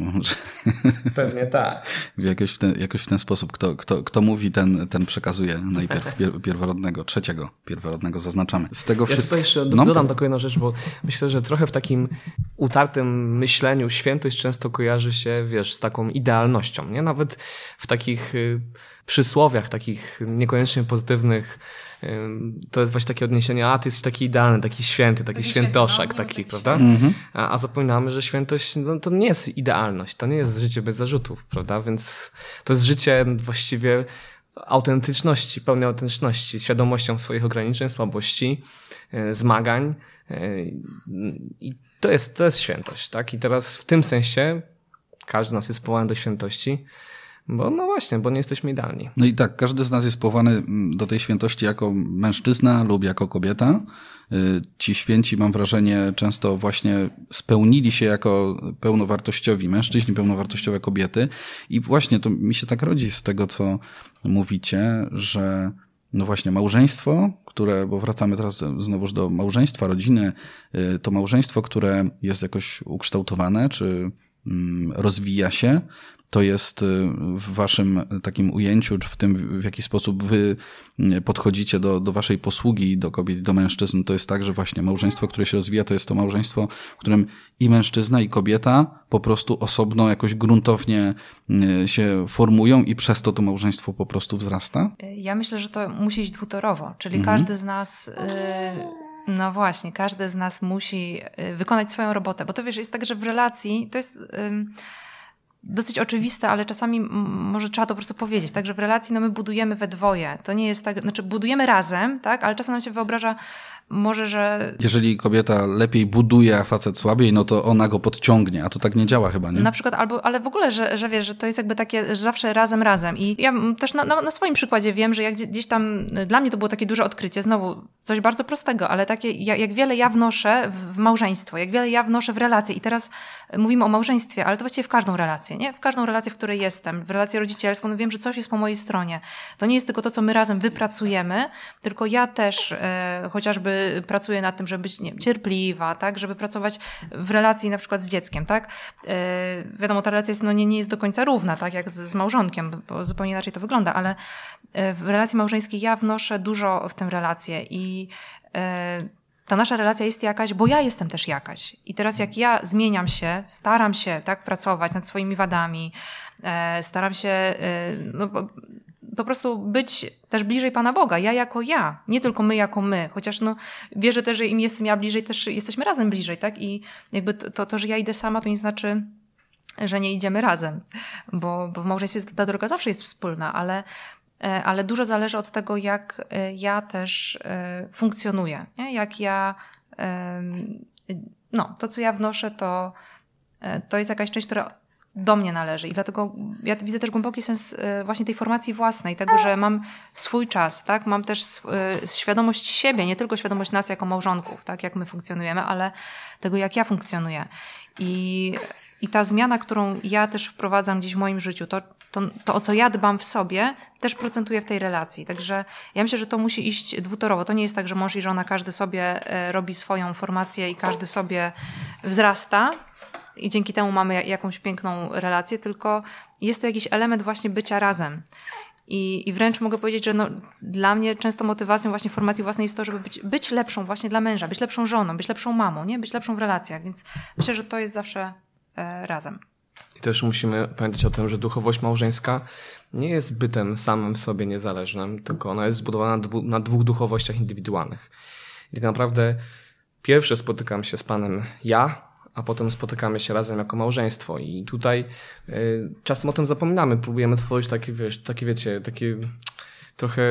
*laughs* Pewnie tak. jakoś, w ten, jakoś w ten sposób. Kto, kto, kto mówi, ten, ten przekazuje najpierw pier, pierworodnego, trzeciego pierworodnego zaznaczamy. Z tego ja tutaj jeszcze no? dodam taką jedną rzecz, bo myślę, że trochę w takim utartym myśleniu świętość często kojarzy się, wiesz, z taką idealnością. Nie? Nawet w takich y, przysłowiach, takich niekoniecznie pozytywnych to jest właśnie takie odniesienie, a ty jesteś taki idealny, taki święty, taki, taki świętoszek, no, taki, prawda? Mhm. A, a, zapominamy, że świętość no, to nie jest idealność, to nie jest życie bez zarzutów, prawda? Więc to jest życie właściwie autentyczności, pełnej autentyczności, świadomością swoich ograniczeń, słabości, e, zmagań e, i to jest, to jest świętość, tak? I teraz w tym sensie każdy z nas jest powołany do świętości, bo no właśnie, bo nie jesteśmy idealni. No i tak, każdy z nas jest powołany mm, do tej świętości jako mężczyzna lub jako kobieta. Y, ci święci, mam wrażenie, często właśnie spełnili się jako pełnowartościowi mężczyźni, pełnowartościowe kobiety. I właśnie to mi się tak rodzi z tego, co mówicie, że no właśnie małżeństwo, które, bo wracamy teraz znowuż do małżeństwa, rodziny, y, to małżeństwo, które jest jakoś ukształtowane, czy mm, rozwija się, to jest y, w waszym takim ujęciu, czy w tym, w jaki sposób wy y, podchodzicie do, do waszej posługi do kobiet i do mężczyzn, to jest tak, że właśnie małżeństwo, które się rozwija, to jest to małżeństwo, w którym i mężczyzna, i kobieta po prostu osobno jakoś gruntownie y, się formują i przez to to małżeństwo po prostu wzrasta? Ja myślę, że to musi iść dwutorowo, czyli mhm. każdy z nas... No właśnie, każdy z nas musi wykonać swoją robotę, bo to wiesz, jest tak, że w relacji to jest dosyć oczywiste, ale czasami może trzeba to po prostu powiedzieć, tak, że w relacji no my budujemy we dwoje. To nie jest tak, znaczy budujemy razem, tak, ale czasem nam się wyobraża, może, że... Jeżeli kobieta lepiej buduje, a facet słabiej, no to ona go podciągnie, a to tak nie działa chyba, nie? Na przykład, albo, ale w ogóle, że, że wiesz, że to jest jakby takie, że zawsze razem, razem. I ja też na, na, na swoim przykładzie wiem, że jak gdzieś tam, dla mnie to było takie duże odkrycie, znowu coś bardzo prostego, ale takie, jak, jak wiele ja wnoszę w małżeństwo, jak wiele ja wnoszę w relacje i teraz mówimy o małżeństwie, ale to właściwie w każdą relację, nie? W każdą relację, w której jestem, w relację rodzicielską, no wiem, że coś jest po mojej stronie. To nie jest tylko to, co my razem wypracujemy, tylko ja też e, chociażby pracuje nad tym, żeby być nie wiem, cierpliwa, tak, żeby pracować w relacji na przykład z dzieckiem, tak. Yy, wiadomo, ta relacja jest, no, nie, nie jest do końca równa, tak, jak z, z małżonkiem, bo zupełnie inaczej to wygląda, ale e, w relacji małżeńskiej ja wnoszę dużo w tę relację i yy, ta nasza relacja jest jakaś, bo ja jestem też jakaś. I teraz jak ja zmieniam się, staram się tak pracować nad swoimi wadami, e, staram się, e, no, po prostu być też bliżej Pana Boga. Ja jako ja, nie tylko my jako my. Chociaż no, wierzę też, że im jestem ja bliżej, też jesteśmy razem bliżej, tak? I jakby to, to że ja idę sama, to nie znaczy, że nie idziemy razem. Bo, bo w małżeństwie ta droga zawsze jest wspólna, ale, e, ale dużo zależy od tego, jak e, ja też e, funkcjonuję. Nie? Jak ja, no, to co ja wnoszę, to, to jest jakaś część, która do mnie należy. I dlatego ja widzę też głęboki sens e, właśnie tej formacji własnej, tego, że mam swój czas, tak? Mam też e, świadomość siebie, nie tylko świadomość nas jako małżonków, tak? Jak my funkcjonujemy, ale tego, jak ja funkcjonuję. I, i ta zmiana, którą ja też wprowadzam gdzieś w moim życiu, to, to, to, o co ja dbam w sobie, też procentuje w tej relacji. Także ja myślę, że to musi iść dwutorowo. To nie jest tak, że mąż i żona, każdy sobie e, robi swoją formację i każdy sobie wzrasta, i dzięki temu mamy jakąś piękną relację, tylko jest to jakiś element właśnie bycia razem. I, I wręcz mogę powiedzieć, że no, dla mnie często motywacją właśnie formacji własnej jest to, żeby być, być lepszą właśnie dla męża, być lepszą żoną, być lepszą mamą, nie? być lepszą w relacjach. Więc myślę, że to jest zawsze e, razem. I też musimy pamiętać o tym, że duchowość małżeńska nie jest bytem samym w sobie niezależnym, tylko ona jest zbudowana na, dwu, na dwóch duchowościach indywidualnych. I tak naprawdę pierwsze spotykam się z Panem ja, a potem spotykamy się razem jako małżeństwo. I tutaj y, czasem o tym zapominamy. Próbujemy tworzyć takie, wiesz, takie wiecie, takie trochę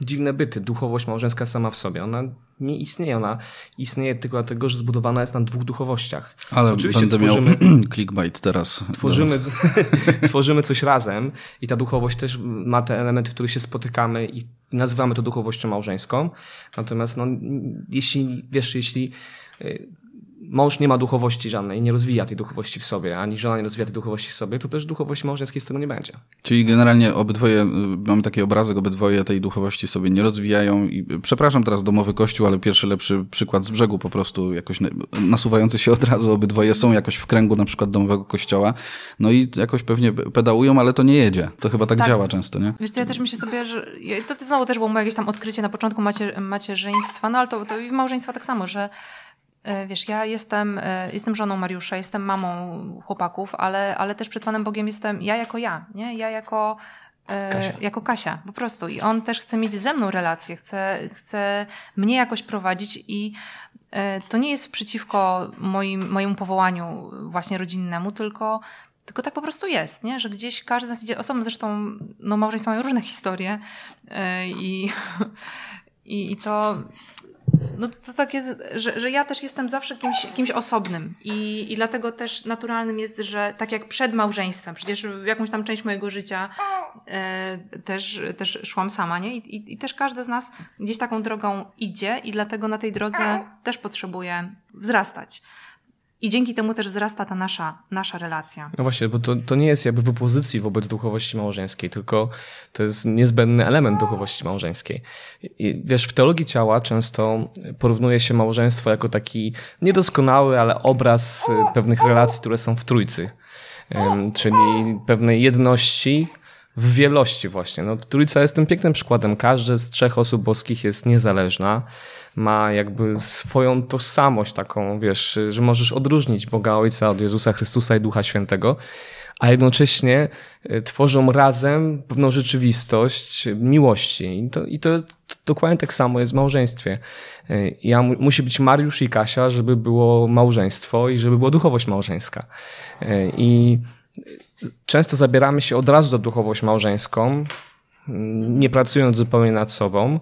dziwne byty. Duchowość małżeńska sama w sobie. Ona nie istnieje. Ona istnieje tylko dlatego, że zbudowana jest na dwóch duchowościach. Ale Oczywiście będę tworzymy, miał *clears throat* clickbait teraz. Tworzymy, *laughs* tworzymy coś razem i ta duchowość też ma te elementy, w których się spotykamy i nazywamy to duchowością małżeńską. Natomiast no, jeśli, wiesz, jeśli y, mąż nie ma duchowości żadnej, nie rozwija tej duchowości w sobie, ani żona nie rozwija tej duchowości w sobie, to też duchowości małżeńskiej z tego nie będzie. Czyli generalnie obydwoje, y, mamy taki obrazek, obydwoje tej duchowości sobie nie rozwijają i y, przepraszam teraz domowy kościół, ale pierwszy lepszy przykład z brzegu po prostu jakoś nasuwający się od razu, obydwoje są jakoś w kręgu na przykład domowego kościoła, no i jakoś pewnie pedałują, ale to nie jedzie. To chyba tak, tak. działa często, nie? Wiesz co, ja też myślę sobie, że to znowu też było moje jakieś tam odkrycie na początku macie, macierzyństwa, no ale to, to i małżeństwa tak samo, że wiesz, ja jestem, e, jestem żoną Mariusza, jestem mamą chłopaków, ale, ale też przed Panem Bogiem jestem ja jako ja, nie? Ja jako e, Kasia. jako Kasia, po prostu. I on też chce mieć ze mną relację, chce, chce mnie jakoś prowadzić i to nie jest przeciwko moim, mojemu powołaniu właśnie rodzinnemu, tylko tylko tak po prostu jest, nie? że gdzieś każdy z nas idzie osobno, zresztą no, małżeństwa mają różne historie i, *laughs* i, i to no to, tak jest, że, że ja też jestem zawsze kimś, kimś osobnym I, i dlatego też naturalnym jest, że tak jak przed małżeństwem, przecież jakąś tam część mojego życia e, też, też szłam sama, nie? I, i, I też każdy z nas gdzieś taką drogą idzie i dlatego na tej drodze też potrzebuje wzrastać. I dzięki temu też wzrasta ta nasza, nasza relacja. No właśnie, bo to, to nie jest jakby w opozycji wobec duchowości małżeńskiej, tylko to jest niezbędny element duchowości małżeńskiej. I wiesz, w teologii ciała często porównuje się małżeństwo jako taki niedoskonały, ale obraz y, pewnych relacji, które są w trójcy. Czyli pewnej jedności, w wielości właśnie. No, Trójca jest tym pięknym przykładem. Każdy z trzech osób boskich jest niezależna ma jakby swoją tożsamość taką, wiesz, że możesz odróżnić Boga Ojca od Jezusa Chrystusa i Ducha Świętego, a jednocześnie e, tworzą razem pewną rzeczywistość miłości. I to, i to jest dokładnie tak samo jest w małżeństwie. E, ja, musi być Mariusz i Kasia, żeby było małżeństwo i żeby była duchowość małżeńska. E, I często zabieramy się od razu za duchowość małżeńską, nie pracując zupełnie nad sobą.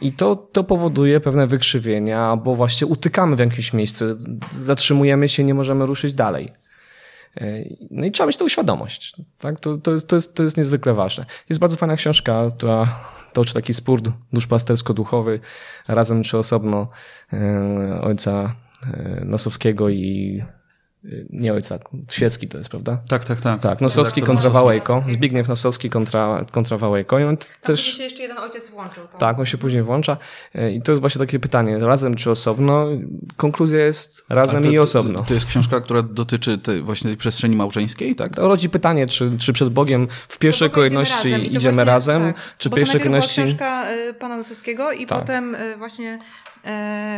I to, to powoduje pewne wykrzywienia, bo właśnie utykamy w jakimś miejscu, zatrzymujemy się, nie możemy ruszyć dalej. No i trzeba mieć tą świadomość. Tak? To, to, jest, to, jest, to jest niezwykle ważne. Jest bardzo fajna książka, która toczy taki spór duszpastersko-duchowy, razem czy osobno e, ojca e, Nosowskiego i nie ojca, świecki to jest, prawda? Tak, tak, tak. Tak, Nosowski kontra Wałejko, Zbigniew Nosowski kontra, kontra Wałejko. I on Tam też się jeszcze jeden ojciec włączył. To. Tak, on się później włącza e, i to jest właśnie takie pytanie, razem czy osobno? Konkluzja jest razem to, i osobno. To, to, jest książka, która dotyczy tej, właśnie tej przestrzeni małżeńskiej, tak? To rodzi pytanie, czy, czy przed Bogiem w pierwszej no kolejności idziemy razem, idziemy właśnie, razem tak. czy w pierwszej kolejności... Książka y, pana Nosowskiego i tak. potem y, właśnie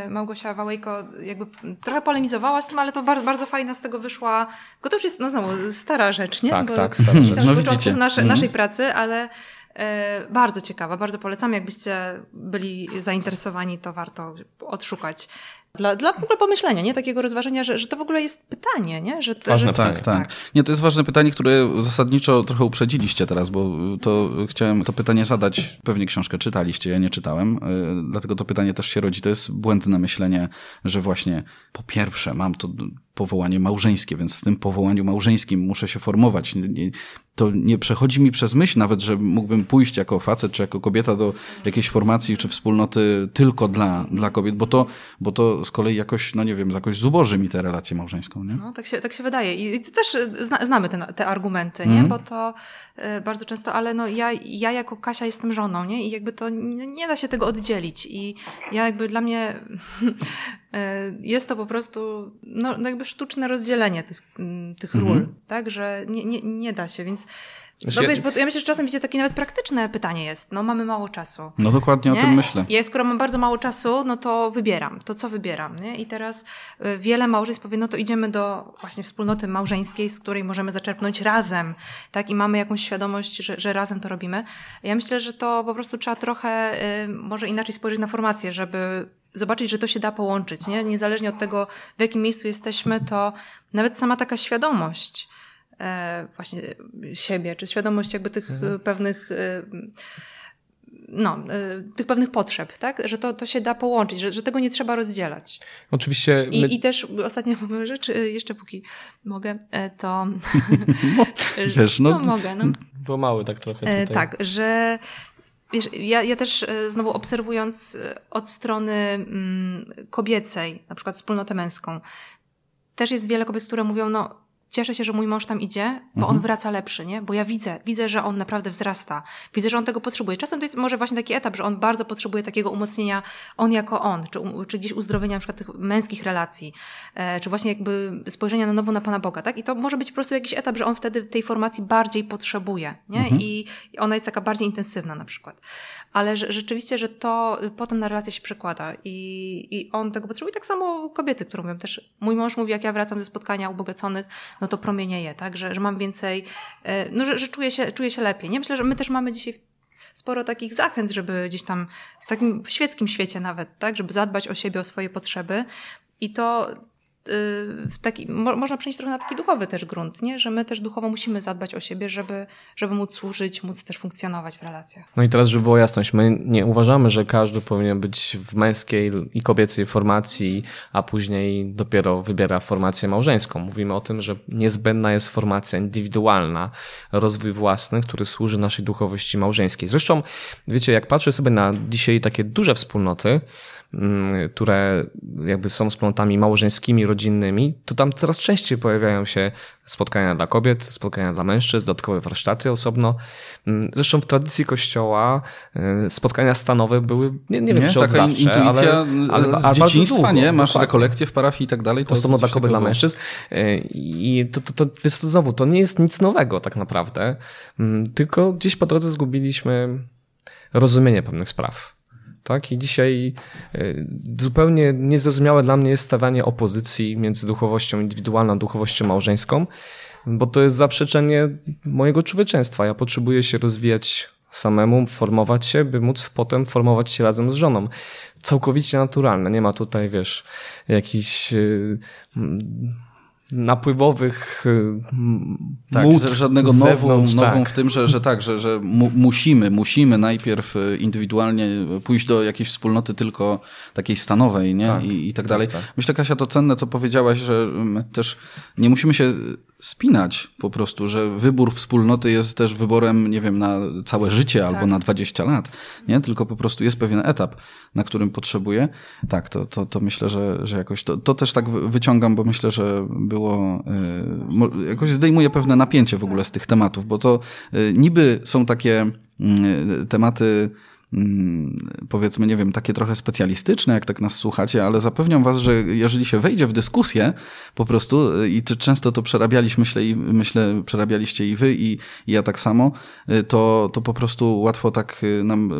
Małgosia Wałejko jakby trochę polemizowała z tym, ale to bardzo, bardzo fajna z tego wyszła. Tylko to już jest, no znowu, stara rzecz, nie? Tak, Bo tak, stara rzecz. No, widzicie. Nasze, naszej mhm. pracy, ale e, bardzo ciekawa, bardzo polecam. Jakbyście byli zainteresowani, to warto odszukać. Dla, dla w ogóle pomyślenia, nie? Takiego rozważenia, że, że to w ogóle jest pytanie, nie? Że, ważne że, pytanie. Tak, tak, tak. Nie, to jest ważne pytanie, które zasadniczo trochę uprzedziliście teraz, bo to chciałem to pytanie zadać. Pewnie książkę czytaliście, ja nie czytałem, yy, dlatego to pytanie też się rodzi. To jest błędne myślenie, że właśnie po pierwsze mam to powołanie małżeńskie, więc w tym powołaniu małżeńskim muszę się formować. To nie przechodzi mi przez myśl nawet, że mógłbym pójść jako facet czy jako kobieta do jakiejś formacji czy wspólnoty tylko dla, dla kobiet, bo to, bo to z kolei jakoś, no nie wiem, jakoś zuboży mi tę relację małżeńską. Nie? No, tak się, tak się wydaje. I też zna, znamy te, te argumenty, nie? Mm. bo to y, bardzo często, ale no ja, ja jako Kasia jestem żoną, nie? I jakby to nie, da się tego oddzielić. I ja jakby dla mnie y, jest to po prostu, no, no jakby sztuczne rozdzielenie tych, tych ról, mhm. tak? Że nie, nie, nie da się, więc no wiesz, bo ja myślę, że czasem widzicie takie nawet praktyczne pytanie jest. No mamy mało czasu. No dokładnie nie? o tym myślę. Ja skoro mam bardzo mało czasu, no to wybieram. To co wybieram, nie? I teraz y, wiele małżeństw powie, no to idziemy do właśnie wspólnoty małżeńskiej, z której możemy zaczerpnąć razem, tak? I mamy jakąś świadomość, że, że razem to robimy. Ja myślę, że to po prostu trzeba trochę y, może inaczej spojrzeć na formację, żeby zobaczyć, że to się da połączyć, nie? Niezależnie od tego, w jakim miejscu jesteśmy, to nawet sama taka świadomość e, właśnie siebie, czy świadomość jakby tych mhm. pewnych e, no, tych pewnych potrzeb, tak? Że to, to się da połączyć, że, że tego nie trzeba rozdzielać. Oczywiście. I, my... I też ostatnia *laughs* rzecz, jeszcze póki mogę, to. *laughs* *laughs* Wiesz, no, no mogę. No. Bo mały tak trochę. Tutaj. Tak, że. Wiesz, ja, ja też znowu obserwując od strony mm, kobiecej, na przykład wspólnotę męską, też jest wiele kobiet, które mówią, no cieszę się, że mój mąż tam idzie, bo mhm. on wraca lepszy, nie? Bo ja widzę, widzę, że on naprawdę wzrasta. Widzę, że on tego potrzebuje. Czasem to jest może właśnie taki etap, że on bardzo potrzebuje takiego umocnienia, on jako on, czy, czy gdzieś uzdrowienia na przykład tych męskich relacji, e, czy właśnie jakby spojrzenia na nowo na Pana Boga, tak? I to może być po prostu jakiś etap, że on wtedy tej formacji bardziej potrzebuje, nie? Mhm. I ona jest taka bardziej intensywna na przykład ale że, rzeczywiście, że to potem na relację się przekłada i, i on tego potrzebuje. Tak samo kobiety, które mówią też, mój mąż mówi, jak ja wracam ze spotkania ubogaconych, no to promienieje, tak, że, że mam więcej, e, no że, że czuję, się, czuję się lepiej. Nie myślę, że my też mamy dzisiaj sporo takich zachęt, żeby gdzieś tam w takim świeckim świecie nawet, tak, żeby zadbać o siebie, o swoje potrzeby. I to w taki, mo, można przenieść trochę na taki duchowy też grunt, nie? że my też duchowo musimy zadbać o siebie, żeby, żeby móc służyć, móc też funkcjonować w relacjach. No i teraz, żeby była jasność, my nie uważamy, że każdy powinien być w męskiej i kobiecej formacji, a później dopiero wybiera formację małżeńską. Mówimy o tym, że niezbędna jest formacja indywidualna, rozwój własny, który służy naszej duchowości małżeńskiej. Zresztą, wiecie, jak patrzę sobie na dzisiaj takie duże wspólnoty, które jakby są wspólnotami małżeńskimi, rodzinnymi, to tam coraz częściej pojawiają się spotkania dla kobiet, spotkania dla mężczyzn, dodatkowe warsztaty osobno. Mm, zresztą w tradycji kościoła y, spotkania stanowe były, nie, nie wiem nie, czy od zawsze, ale, ale, ale z dzieciństwa, długo, nie? Masz dokładnie. rekolekcje w parafii i tak dalej. To Osobno dla kobiet, dla mężczyzn. Y, I to, to, to, to, to znowu, to nie jest nic nowego tak naprawdę, mm, tylko gdzieś po drodze zgubiliśmy rozumienie pewnych spraw. Tak? I dzisiaj e, zupełnie niezrozumiałe dla mnie jest stawianie opozycji między duchowością indywidualną a duchowością małżeńską, bo to jest zaprzeczenie mojego człowieczeństwa. Ja potrzebuję się rozwijać samemu, formować się, by móc potem formować się razem z żoną. Całkowicie naturalne. Nie ma tutaj, wiesz, jakichś e, napływowych y, tak, żadnego nową, tak. nową w tym, że, że tak, że, że mu, musimy, musimy najpierw y, indywidualnie pójść do jakiejś wspólnoty tylko takiej stanowej, nie? Tak. I, I tak dalej. Tak. Myślę, Kasia, to cenne, co powiedziałaś, że też nie musimy się spinać po prostu, że wybór wspólnoty jest też wyborem, nie wiem, na całe życie albo tak. na 20 lat, nie? Tylko po prostu jest pewien etap, na którym potrzebuję. Tak, to, to, to myślę, że, że jakoś to, to też tak wyciągam, bo myślę, że było, y, jakoś zdejmuje pewne napięcie w ogóle z tych tematów, bo to y, niby są takie y, tematy, Mm, powiedzmy, nie wiem, takie trochę specjalistyczne, jak tak nas słuchacie, ale zapewniam was, że jeżeli się wejdzie w dyskusję po prostu y, i często to przerabialiśmy, myślę, i, myślę przerabialiście i wy, i, i ja tak samo, y, to, to po prostu łatwo tak y, nam,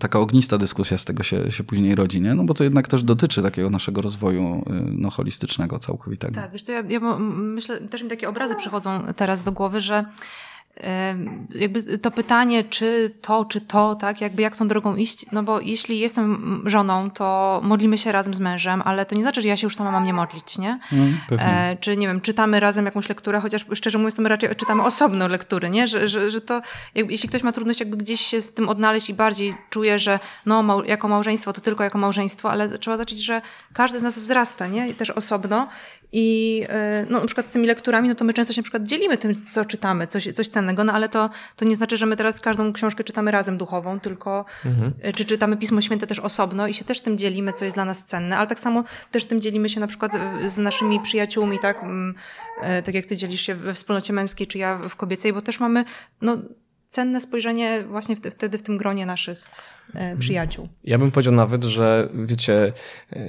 taka ognista dyskusja z tego się, się później rodzi, nie? No bo to jednak też dotyczy takiego naszego rozwoju no, holistycznego, całkowitego. Tak, wiesz co, ja, ja myślę, też mi takie obrazy przychodzą teraz do głowy, że jakby to pytanie, czy to, czy to, tak, jakby jak tą drogą iść, no bo jeśli jestem żoną, to modlimy się razem z mężem, ale to nie znaczy, że ja się już sama mam nie modlić, nie? Mm, e, czy nie wiem, czytamy razem jakąś lekturę, chociaż szczerze mówiąc, to my raczej czytamy osobno lektury, nie? Że, że, że to, jakby, jeśli ktoś ma trudność jakby gdzieś się z tym odnaleźć i bardziej czuje, że no, mał, jako małżeństwo to tylko jako małżeństwo, ale trzeba zacząć, że każdy z nas wzrasta, nie? I też osobno i e, no, na przykład z tymi lekturami, no to my często się na przykład dzielimy tym, co czytamy, coś, coś cennego, no ale to, to nie znaczy, że my teraz każdą książkę czytamy razem duchową, tylko mhm. E, czy czytamy Pismo Święte też osobno i się też tym dzielimy, co jest dla nas cenne, ale tak samo też tym dzielimy się na przykład e, z naszymi przyjaciółmi, tak, mm, tak jak ty dzielisz się we wspólnocie męskiej, czy ja w kobiecej, bo też mamy no, cenne spojrzenie właśnie wtedy w tym gronie naszych przyjaciół. Ja bym powiedział nawet, że wiecie,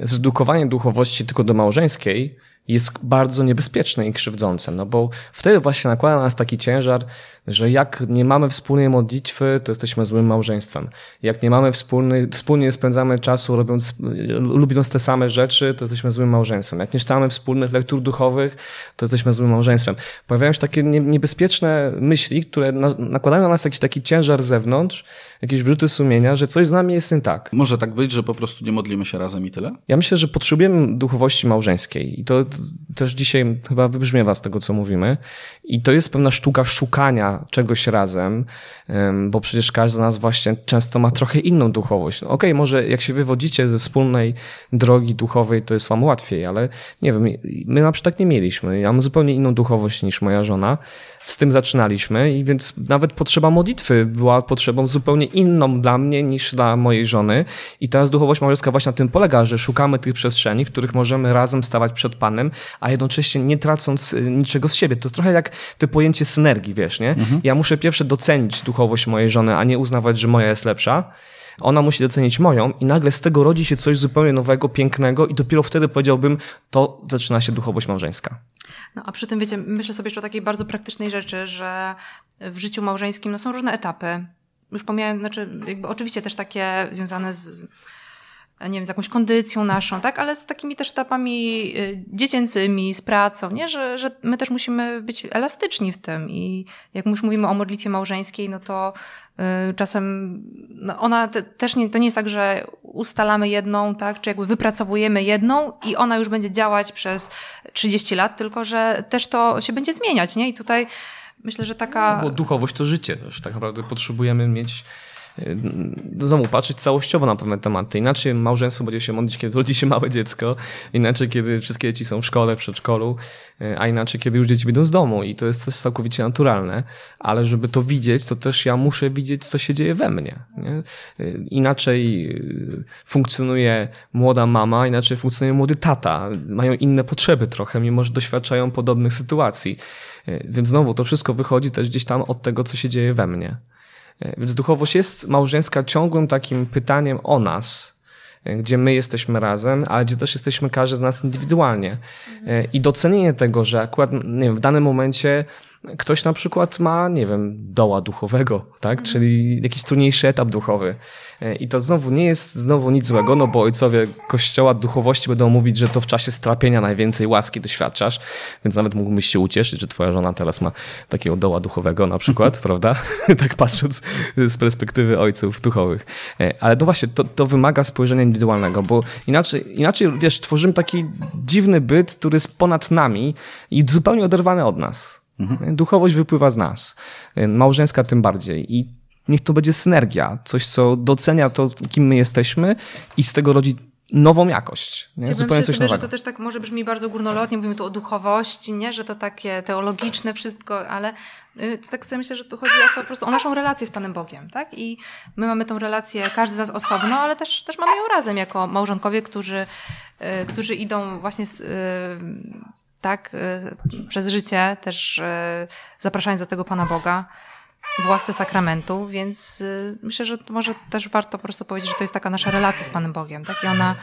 zredukowanie duchowości tylko do małżeńskiej jest bardzo niebezpieczne i krzywdzące, no bo wtedy właśnie nakłada na nas taki ciężar, że jak nie mamy wspólnej modlitwy, to jesteśmy złym małżeństwem. Jak nie mamy wspólny, wspólnie spędzamy czasu robiąc, lubiąc te same rzeczy, to jesteśmy złym małżeństwem. Jak nie czytamy wspólnych lektur duchowych, to jesteśmy złym małżeństwem. Pojawiają się takie niebezpieczne myśli, które nakładają na nas jakiś taki ciężar z zewnątrz, jakieś wrzuty sumienia, że coś z nami jest nie tak. Może tak być, że po prostu nie modlimy się razem i tyle? Ja myślę, że potrzebujemy duchowości małżeńskiej i to też dzisiaj chyba wybrzmiewa z tego, co mówimy. I to jest pewna sztuka szukania czegoś razem, bo przecież każdy z nas właśnie często ma trochę inną duchowość. No Okej, okay, może jak się wywodzicie ze wspólnej drogi duchowej, to jest wam łatwiej, ale nie wiem, my na przykład tak nie mieliśmy. Ja mam zupełnie inną duchowość niż moja żona. Z tym zaczynaliśmy i więc nawet potrzeba modlitwy była potrzebą zupełnie inną dla mnie niż dla mojej żony. I teraz duchowość małżeńska właśnie na tym polega, że szukamy tych przestrzeni, w których możemy razem stawać przed Panem, a jednocześnie nie tracąc y, niczego z siebie. To trochę jak to pojęcie synergii, wiesz, nie? Mhm. Ja muszę pierwsze docenić duchowość mojej żony, a nie uznawać, że moja jest lepsza. Ona musi docenić moją i nagle z tego rodzi się coś zupełnie nowego, pięknego i dopiero wtedy powiedziałbym, to zaczyna się duchowość małżeńska. No a przy tym, wiecie, myślę sobie jeszcze o takiej bardzo praktycznej rzeczy, że w życiu małżeńskim no, są różne etapy. Już pomijając, znaczy jakby oczywiście też takie związane z nie wiem, z jakąś kondycją naszą, tak, ale z takimi też etapami y, dziecięcymi, z pracą, nie, że, że my też musimy być elastyczni w tym. I jak już mówimy o modlitwie małżeńskiej, no to y, czasem no ona te, też nie, to nie jest tak, że ustalamy jedną, tak, czy jakby wypracowujemy jedną i ona już będzie działać przez 30 lat, tylko że też to się będzie zmieniać, nie, i tutaj myślę, że taka... No, bo duchowość to życie też, tak naprawdę potrzebujemy mieć znowu patrzeć całościowo na pewne tematy. Inaczej małżeństwo będzie się modlić, kiedy rodzi się małe dziecko, inaczej kiedy wszystkie dzieci są w szkole, w przedszkolu, a inaczej kiedy już dzieci wyjdą z domu i to jest coś całkowicie naturalne, ale żeby to widzieć, to też ja muszę widzieć, co się dzieje we mnie. Nie? Inaczej y, funkcjonuje młoda mama, inaczej funkcjonuje młody tata. Mają inne potrzeby trochę, mimo że doświadczają podobnych sytuacji. Więc znowu to wszystko wychodzi też gdzieś tam od tego, co się dzieje we mnie. E, więc duchowość jest małżeńska ciągłym takim pytaniem o nas, e, gdzie my jesteśmy razem, ale gdzie też jesteśmy każdy z nas indywidualnie. E, I docenienie tego, że akurat nie wiem, w danym momencie ktoś na przykład ma, nie wiem, doła duchowego, tak? Mhm. Czyli jakiś trudniejszy etap duchowy. E, I to znowu nie jest znowu nic złego, no bo ojcowie kościoła duchowości będą mówić, że to w czasie strapienia najwięcej łaski doświadczasz, więc nawet mógłbyś się ucieszyć, że twoja żona teraz ma takiego doła duchowego na przykład, *laughs* prawda? *laughs* tak patrząc z perspektywy ojców duchowych. E, ale no właśnie, to, to wymaga spojrzenia indywidualnego, bo inaczej, inaczej, wiesz, tworzymy taki dziwny byt, który jest ponad nami i zupełnie oderwany od nas. Mhm. Duchowość wypływa z nas, małżeńska tym bardziej. I niech to będzie synergia, coś, co docenia to, kim my jesteśmy i z tego rodzi nową jakość. Nie? Zupełnie coś sobie, nowego. że to też tak może brzmi bardzo górnolotnie, mówimy tu o duchowości, nie? że to takie teologiczne wszystko, ale y, tak sobie myślę, że tu chodzi o to po prostu o naszą relację z Panem Bogiem, tak? I my mamy tą relację, każdy z nas osobno, ale też, też mamy ją razem jako małżonkowie, którzy, y, którzy idą właśnie z, y, tak, przez życie, też zapraszając do tego Pana Boga w łasce sakramentu, więc y, myślę, że może też warto po prostu powiedzieć, że to jest taka nasza relacja z Panem Bogiem, tak? I ona,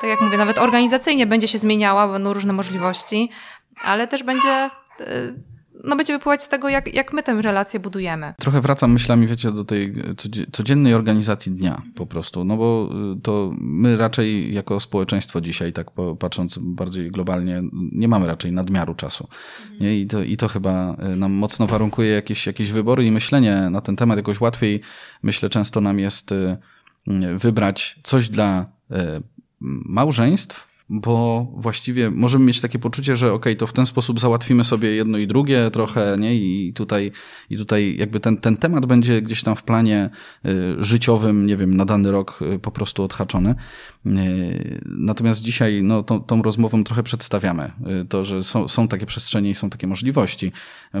tak jak mówię, nawet organizacyjnie będzie się zmieniała, będą różne możliwości, ale też będzie y, no będzie wypływać z tego, jak, jak my tę relację budujemy. Trochę wracam myślami, wiecie, do tej codziennej organizacji dnia po prostu, no bo y, to my raczej jako społeczeństwo dzisiaj, tak patrząc bardziej globalnie, nie mamy raczej nadmiaru czasu. Mhm. Nie? I, to, I to chyba y, nam mocno warunkuje jakieś, jakieś wybory i myślenie na ten temat jakoś łatwiej, myślę, często nam jest wybrać coś dla małżeństw, bo właściwie możemy mieć takie poczucie, że ok, to w ten sposób załatwimy sobie jedno i drugie trochę, nie? I tutaj, i tutaj jakby ten, ten temat będzie gdzieś tam w planie y, życiowym, nie wiem, na dany rok y, po prostu odhaczony. Y, natomiast dzisiaj no, tą, tą rozmową trochę przedstawiamy to, że są, są takie przestrzenie i są takie możliwości.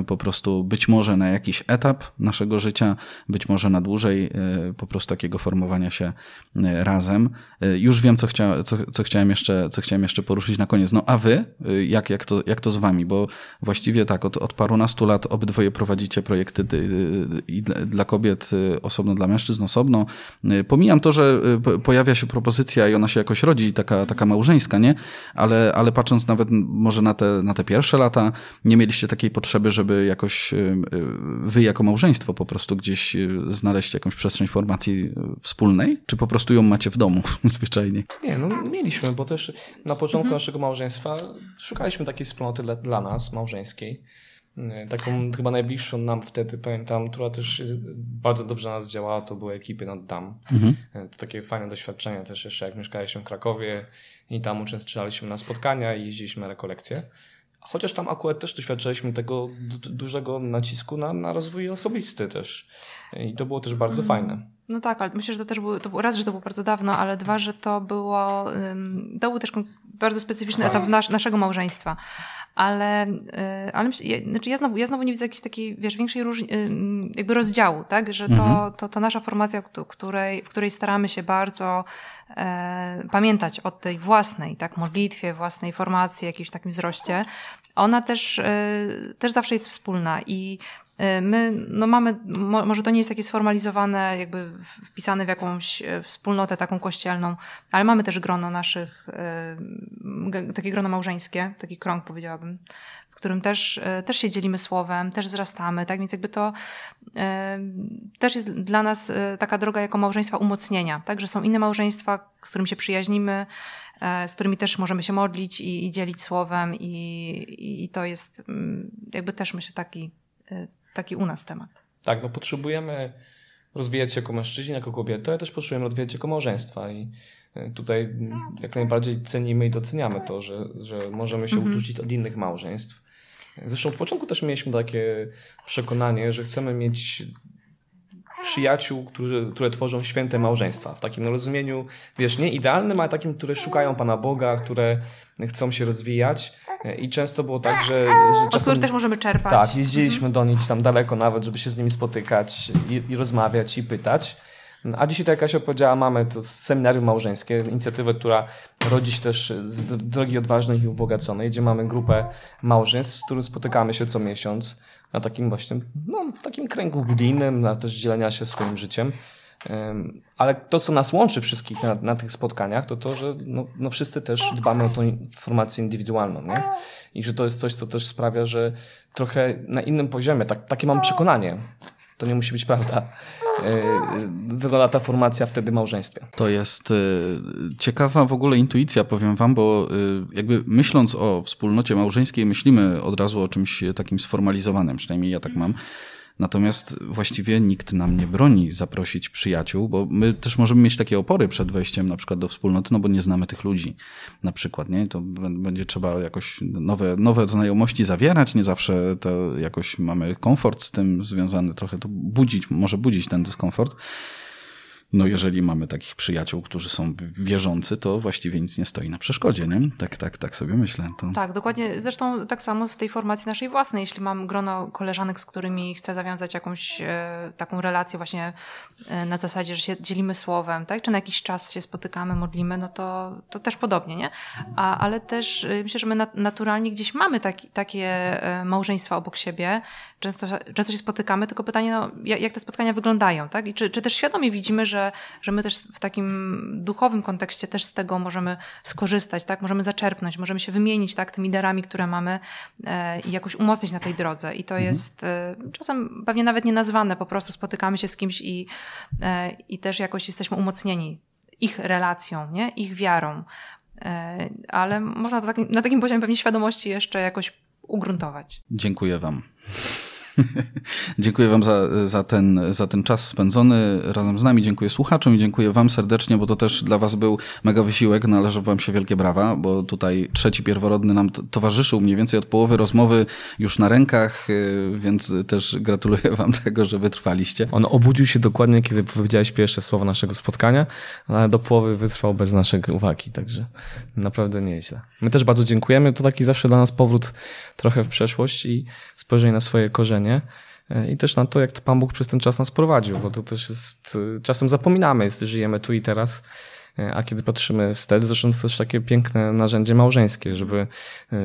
Po prostu być może na jakiś etap naszego życia, być może na dłużej po prostu takiego formowania się razem. Już wiem, co, chcia, co, co chciałem jeszcze, co chciałem jeszcze poruszyć na koniec. No a wy, jak, jak, to, jak to z wami? Bo właściwie tak, od, od parunastu lat obydwoje prowadzicie projekty i dla kobiet osobno, dla mężczyzn osobno. Pomijam to, że pojawia się propozycja i ona się jakoś rodzi, taka, taka małżeńska, nie? Ale, ale patrząc nawet może na te, na te pierwsze lata, nie mieliście takiej potrzeby, żeby jakoś wy jako małżeństwo po prostu gdzieś znaleźć jakąś przestrzeń formacji wspólnej? Czy po prostu ją macie w domu *laughs* zwyczajnie? Nie, no mieliśmy, bo też na początku mhm. naszego małżeństwa szukaliśmy takiej wspólnoty dla, dla nas, małżeńskiej. Taką chyba najbliższą nam wtedy, pamiętam, która też bardzo dobrze na nas działała, to były ekipy nad DAM. Mhm. To takie fajne doświadczenie też jeszcze, jak mieszkaliśmy w Krakowie i tam uczęszczaliśmy na spotkania i jeździliśmy na rekolekcje. Chociaż tam akurat też doświadczyliśmy tego dużego nacisku na, na rozwój osobisty też. I to było też bardzo mhm. fajne. No tak, ale myślę, że to też było, to było, raz, że to było bardzo dawno, ale dwa, że to było, to był też bardzo specyficzny etap nas, naszego małżeństwa. Ale, y, ale znaczy ja, znowu, ja znowu nie widzę jakiejś takiej, wiesz, większej różnicy, jakby rozdziału, tak? Że to, mhm. to, to nasza formacja, której, w której staramy się bardzo e, pamiętać o tej własnej, tak, modlitwie, własnej formacji, jakimś takim wzroście, ona też, e, też zawsze jest wspólna i my no mamy, może to nie jest takie sformalizowane, jakby wpisane w jakąś e, wspólnotę taką kościelną, ale mamy też grono naszych, e, takie grono małżeńskie, taki krąg powiedziałabym, w którym też, też się dzielimy słowem, też wzrastamy, tak? Więc jakby to też jest dla nas taka droga jako małżeństwa umocnienia, tak? Że są inne małżeństwa, z którymi się przyjaźnimy, z którymi też możemy się modlić i, i dzielić słowem i, i to jest mm, jakby też myślę taki taki u nas temat. Tak, no potrzebujemy rozwijać się jako mężczyźni, jako kobiety, ale też potrzebujemy rozwijać się jako małżeństwa i e, tutaj jak najbardziej cenimy i doceniamy to, że, że możemy się mhm. uczucić od innych małżeństw. Zresztą od początku też mieliśmy takie przekonanie, że chcemy mieć przyjaciół, którzy, które tworzą święte małżeństwa. W takim rozumieniu, wiesz, nie idealnym, ale takim, które szukają Pana Boga, które chcą się rozwijać. I często było tak, że. że czasem, Od też możemy czerpać. Tak, jeździliśmy mhm. do nich tam daleko nawet, żeby się z nimi spotykać i, i rozmawiać i pytać. A dzisiaj, tak jak Kasia powiedziała, mamy to seminarium małżeńskie, inicjatywę, która rodzi się też z drogi odważnej i ubogaconej, gdzie mamy grupę małżeństw, w którym spotykamy się co miesiąc na takim właśnie, no, takim kręgu biblijnym, na też dzielenia się swoim życiem. Ale to, co nas łączy wszystkich na, na tych spotkaniach, to to, że no, no wszyscy też dbamy o tą informację indywidualną, nie? I że to jest coś, co też sprawia, że trochę na innym poziomie, tak, takie mam przekonanie, to nie musi być prawda, e, wygląda ta formacja wtedy małżeństwa. To jest e, ciekawa w ogóle intuicja, powiem wam, bo e, jakby myśląc o wspólnocie małżeńskiej, myślimy od razu o czymś takim sformalizowanym, przynajmniej ja tak mam. Natomiast właściwie nikt nam nie broni zaprosić przyjaciół, bo my też możemy mieć takie opory przed wejściem na przykład do wspólnoty, no bo nie znamy tych ludzi na przykład, nie? To będzie trzeba jakoś nowe, nowe znajomości zawierać, nie zawsze to jakoś mamy komfort z tym związany, trochę to budzić, może budzić ten dyskomfort. No jeżeli mamy takich przyjaciół, którzy są wierzący, to właściwie nic nie stoi na przeszkodzie, nie? Tak, tak, tak sobie myślę. To... Tak, dokładnie. Zresztą tak samo z tej formacji naszej własnej. Jeśli mam grono koleżanek, z którymi chcę zawiązać jakąś e, taką relację właśnie e, na zasadzie, że się dzielimy słowem, tak? Czy na jakiś czas się spotykamy, modlimy, no to, to też podobnie, nie? A, ale też e, myślę, że my naturalnie gdzieś mamy taki, takie e, małżeństwa obok siebie. Często, często się spotykamy, tylko pytanie, no, jak, jak te spotkania wyglądają, tak? I czy, czy też świadomie widzimy, że że, że my też w takim duchowym kontekście też z tego możemy skorzystać, tak? Możemy zaczerpnąć, możemy się wymienić, tak? Tymi darami, które mamy e, i jakoś umocnić na tej drodze. I to mhm. jest e, czasem pewnie nawet nie nazwane, po prostu spotykamy się z kimś i, e, i też jakoś jesteśmy umocnieni ich relacją, nie? Ich wiarą. Ale można to taki, na takim poziomie pewnie świadomości jeszcze jakoś ugruntować. Dziękuję Wam. *laughs* dziękuję Wam za, za, ten, za ten czas spędzony razem z nami. Dziękuję słuchaczom i dziękuję Wam serdecznie, bo to też dla Was był mega wysiłek. Należą Wam się wielkie brawa, bo tutaj trzeci pierworodny nam towarzyszył mniej więcej od połowy rozmowy już na rękach, y, więc też gratuluję Wam *laughs* tego, że wytrwaliście. On obudził się dokładnie, kiedy powiedziałeś pierwsze słowo naszego spotkania, ale do połowy wytrwał bez naszej uwagi, także naprawdę nieźle. My też bardzo dziękujemy. To taki zawsze dla nas powrót trochę w przeszłość i spojrzenie na swoje korzenie e, i też na to, jak to Pan Bóg przez ten czas nas prowadził, bo to też jest, e, czasem zapominamy, jest, żyjemy tu i teraz E, a kiedy patrzymy wstecz, zresztą to też takie piękne narzędzie małżeńskie, żeby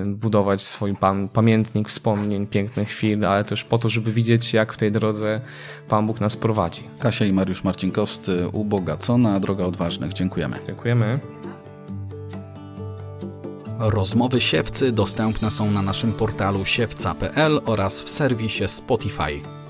budować swój pamiętnik wspomnień, pięknych chwil, ale też po to, żeby widzieć, jak w tej drodze Pan Bóg nas prowadzi. Kasia i Mariusz Marcinkowscy, Ubogacona, Droga Odważnych. Dziękujemy. Dziękujemy. Rozmowy siewcy dostępne są na naszym portalu siewca.pl oraz w serwisie Spotify.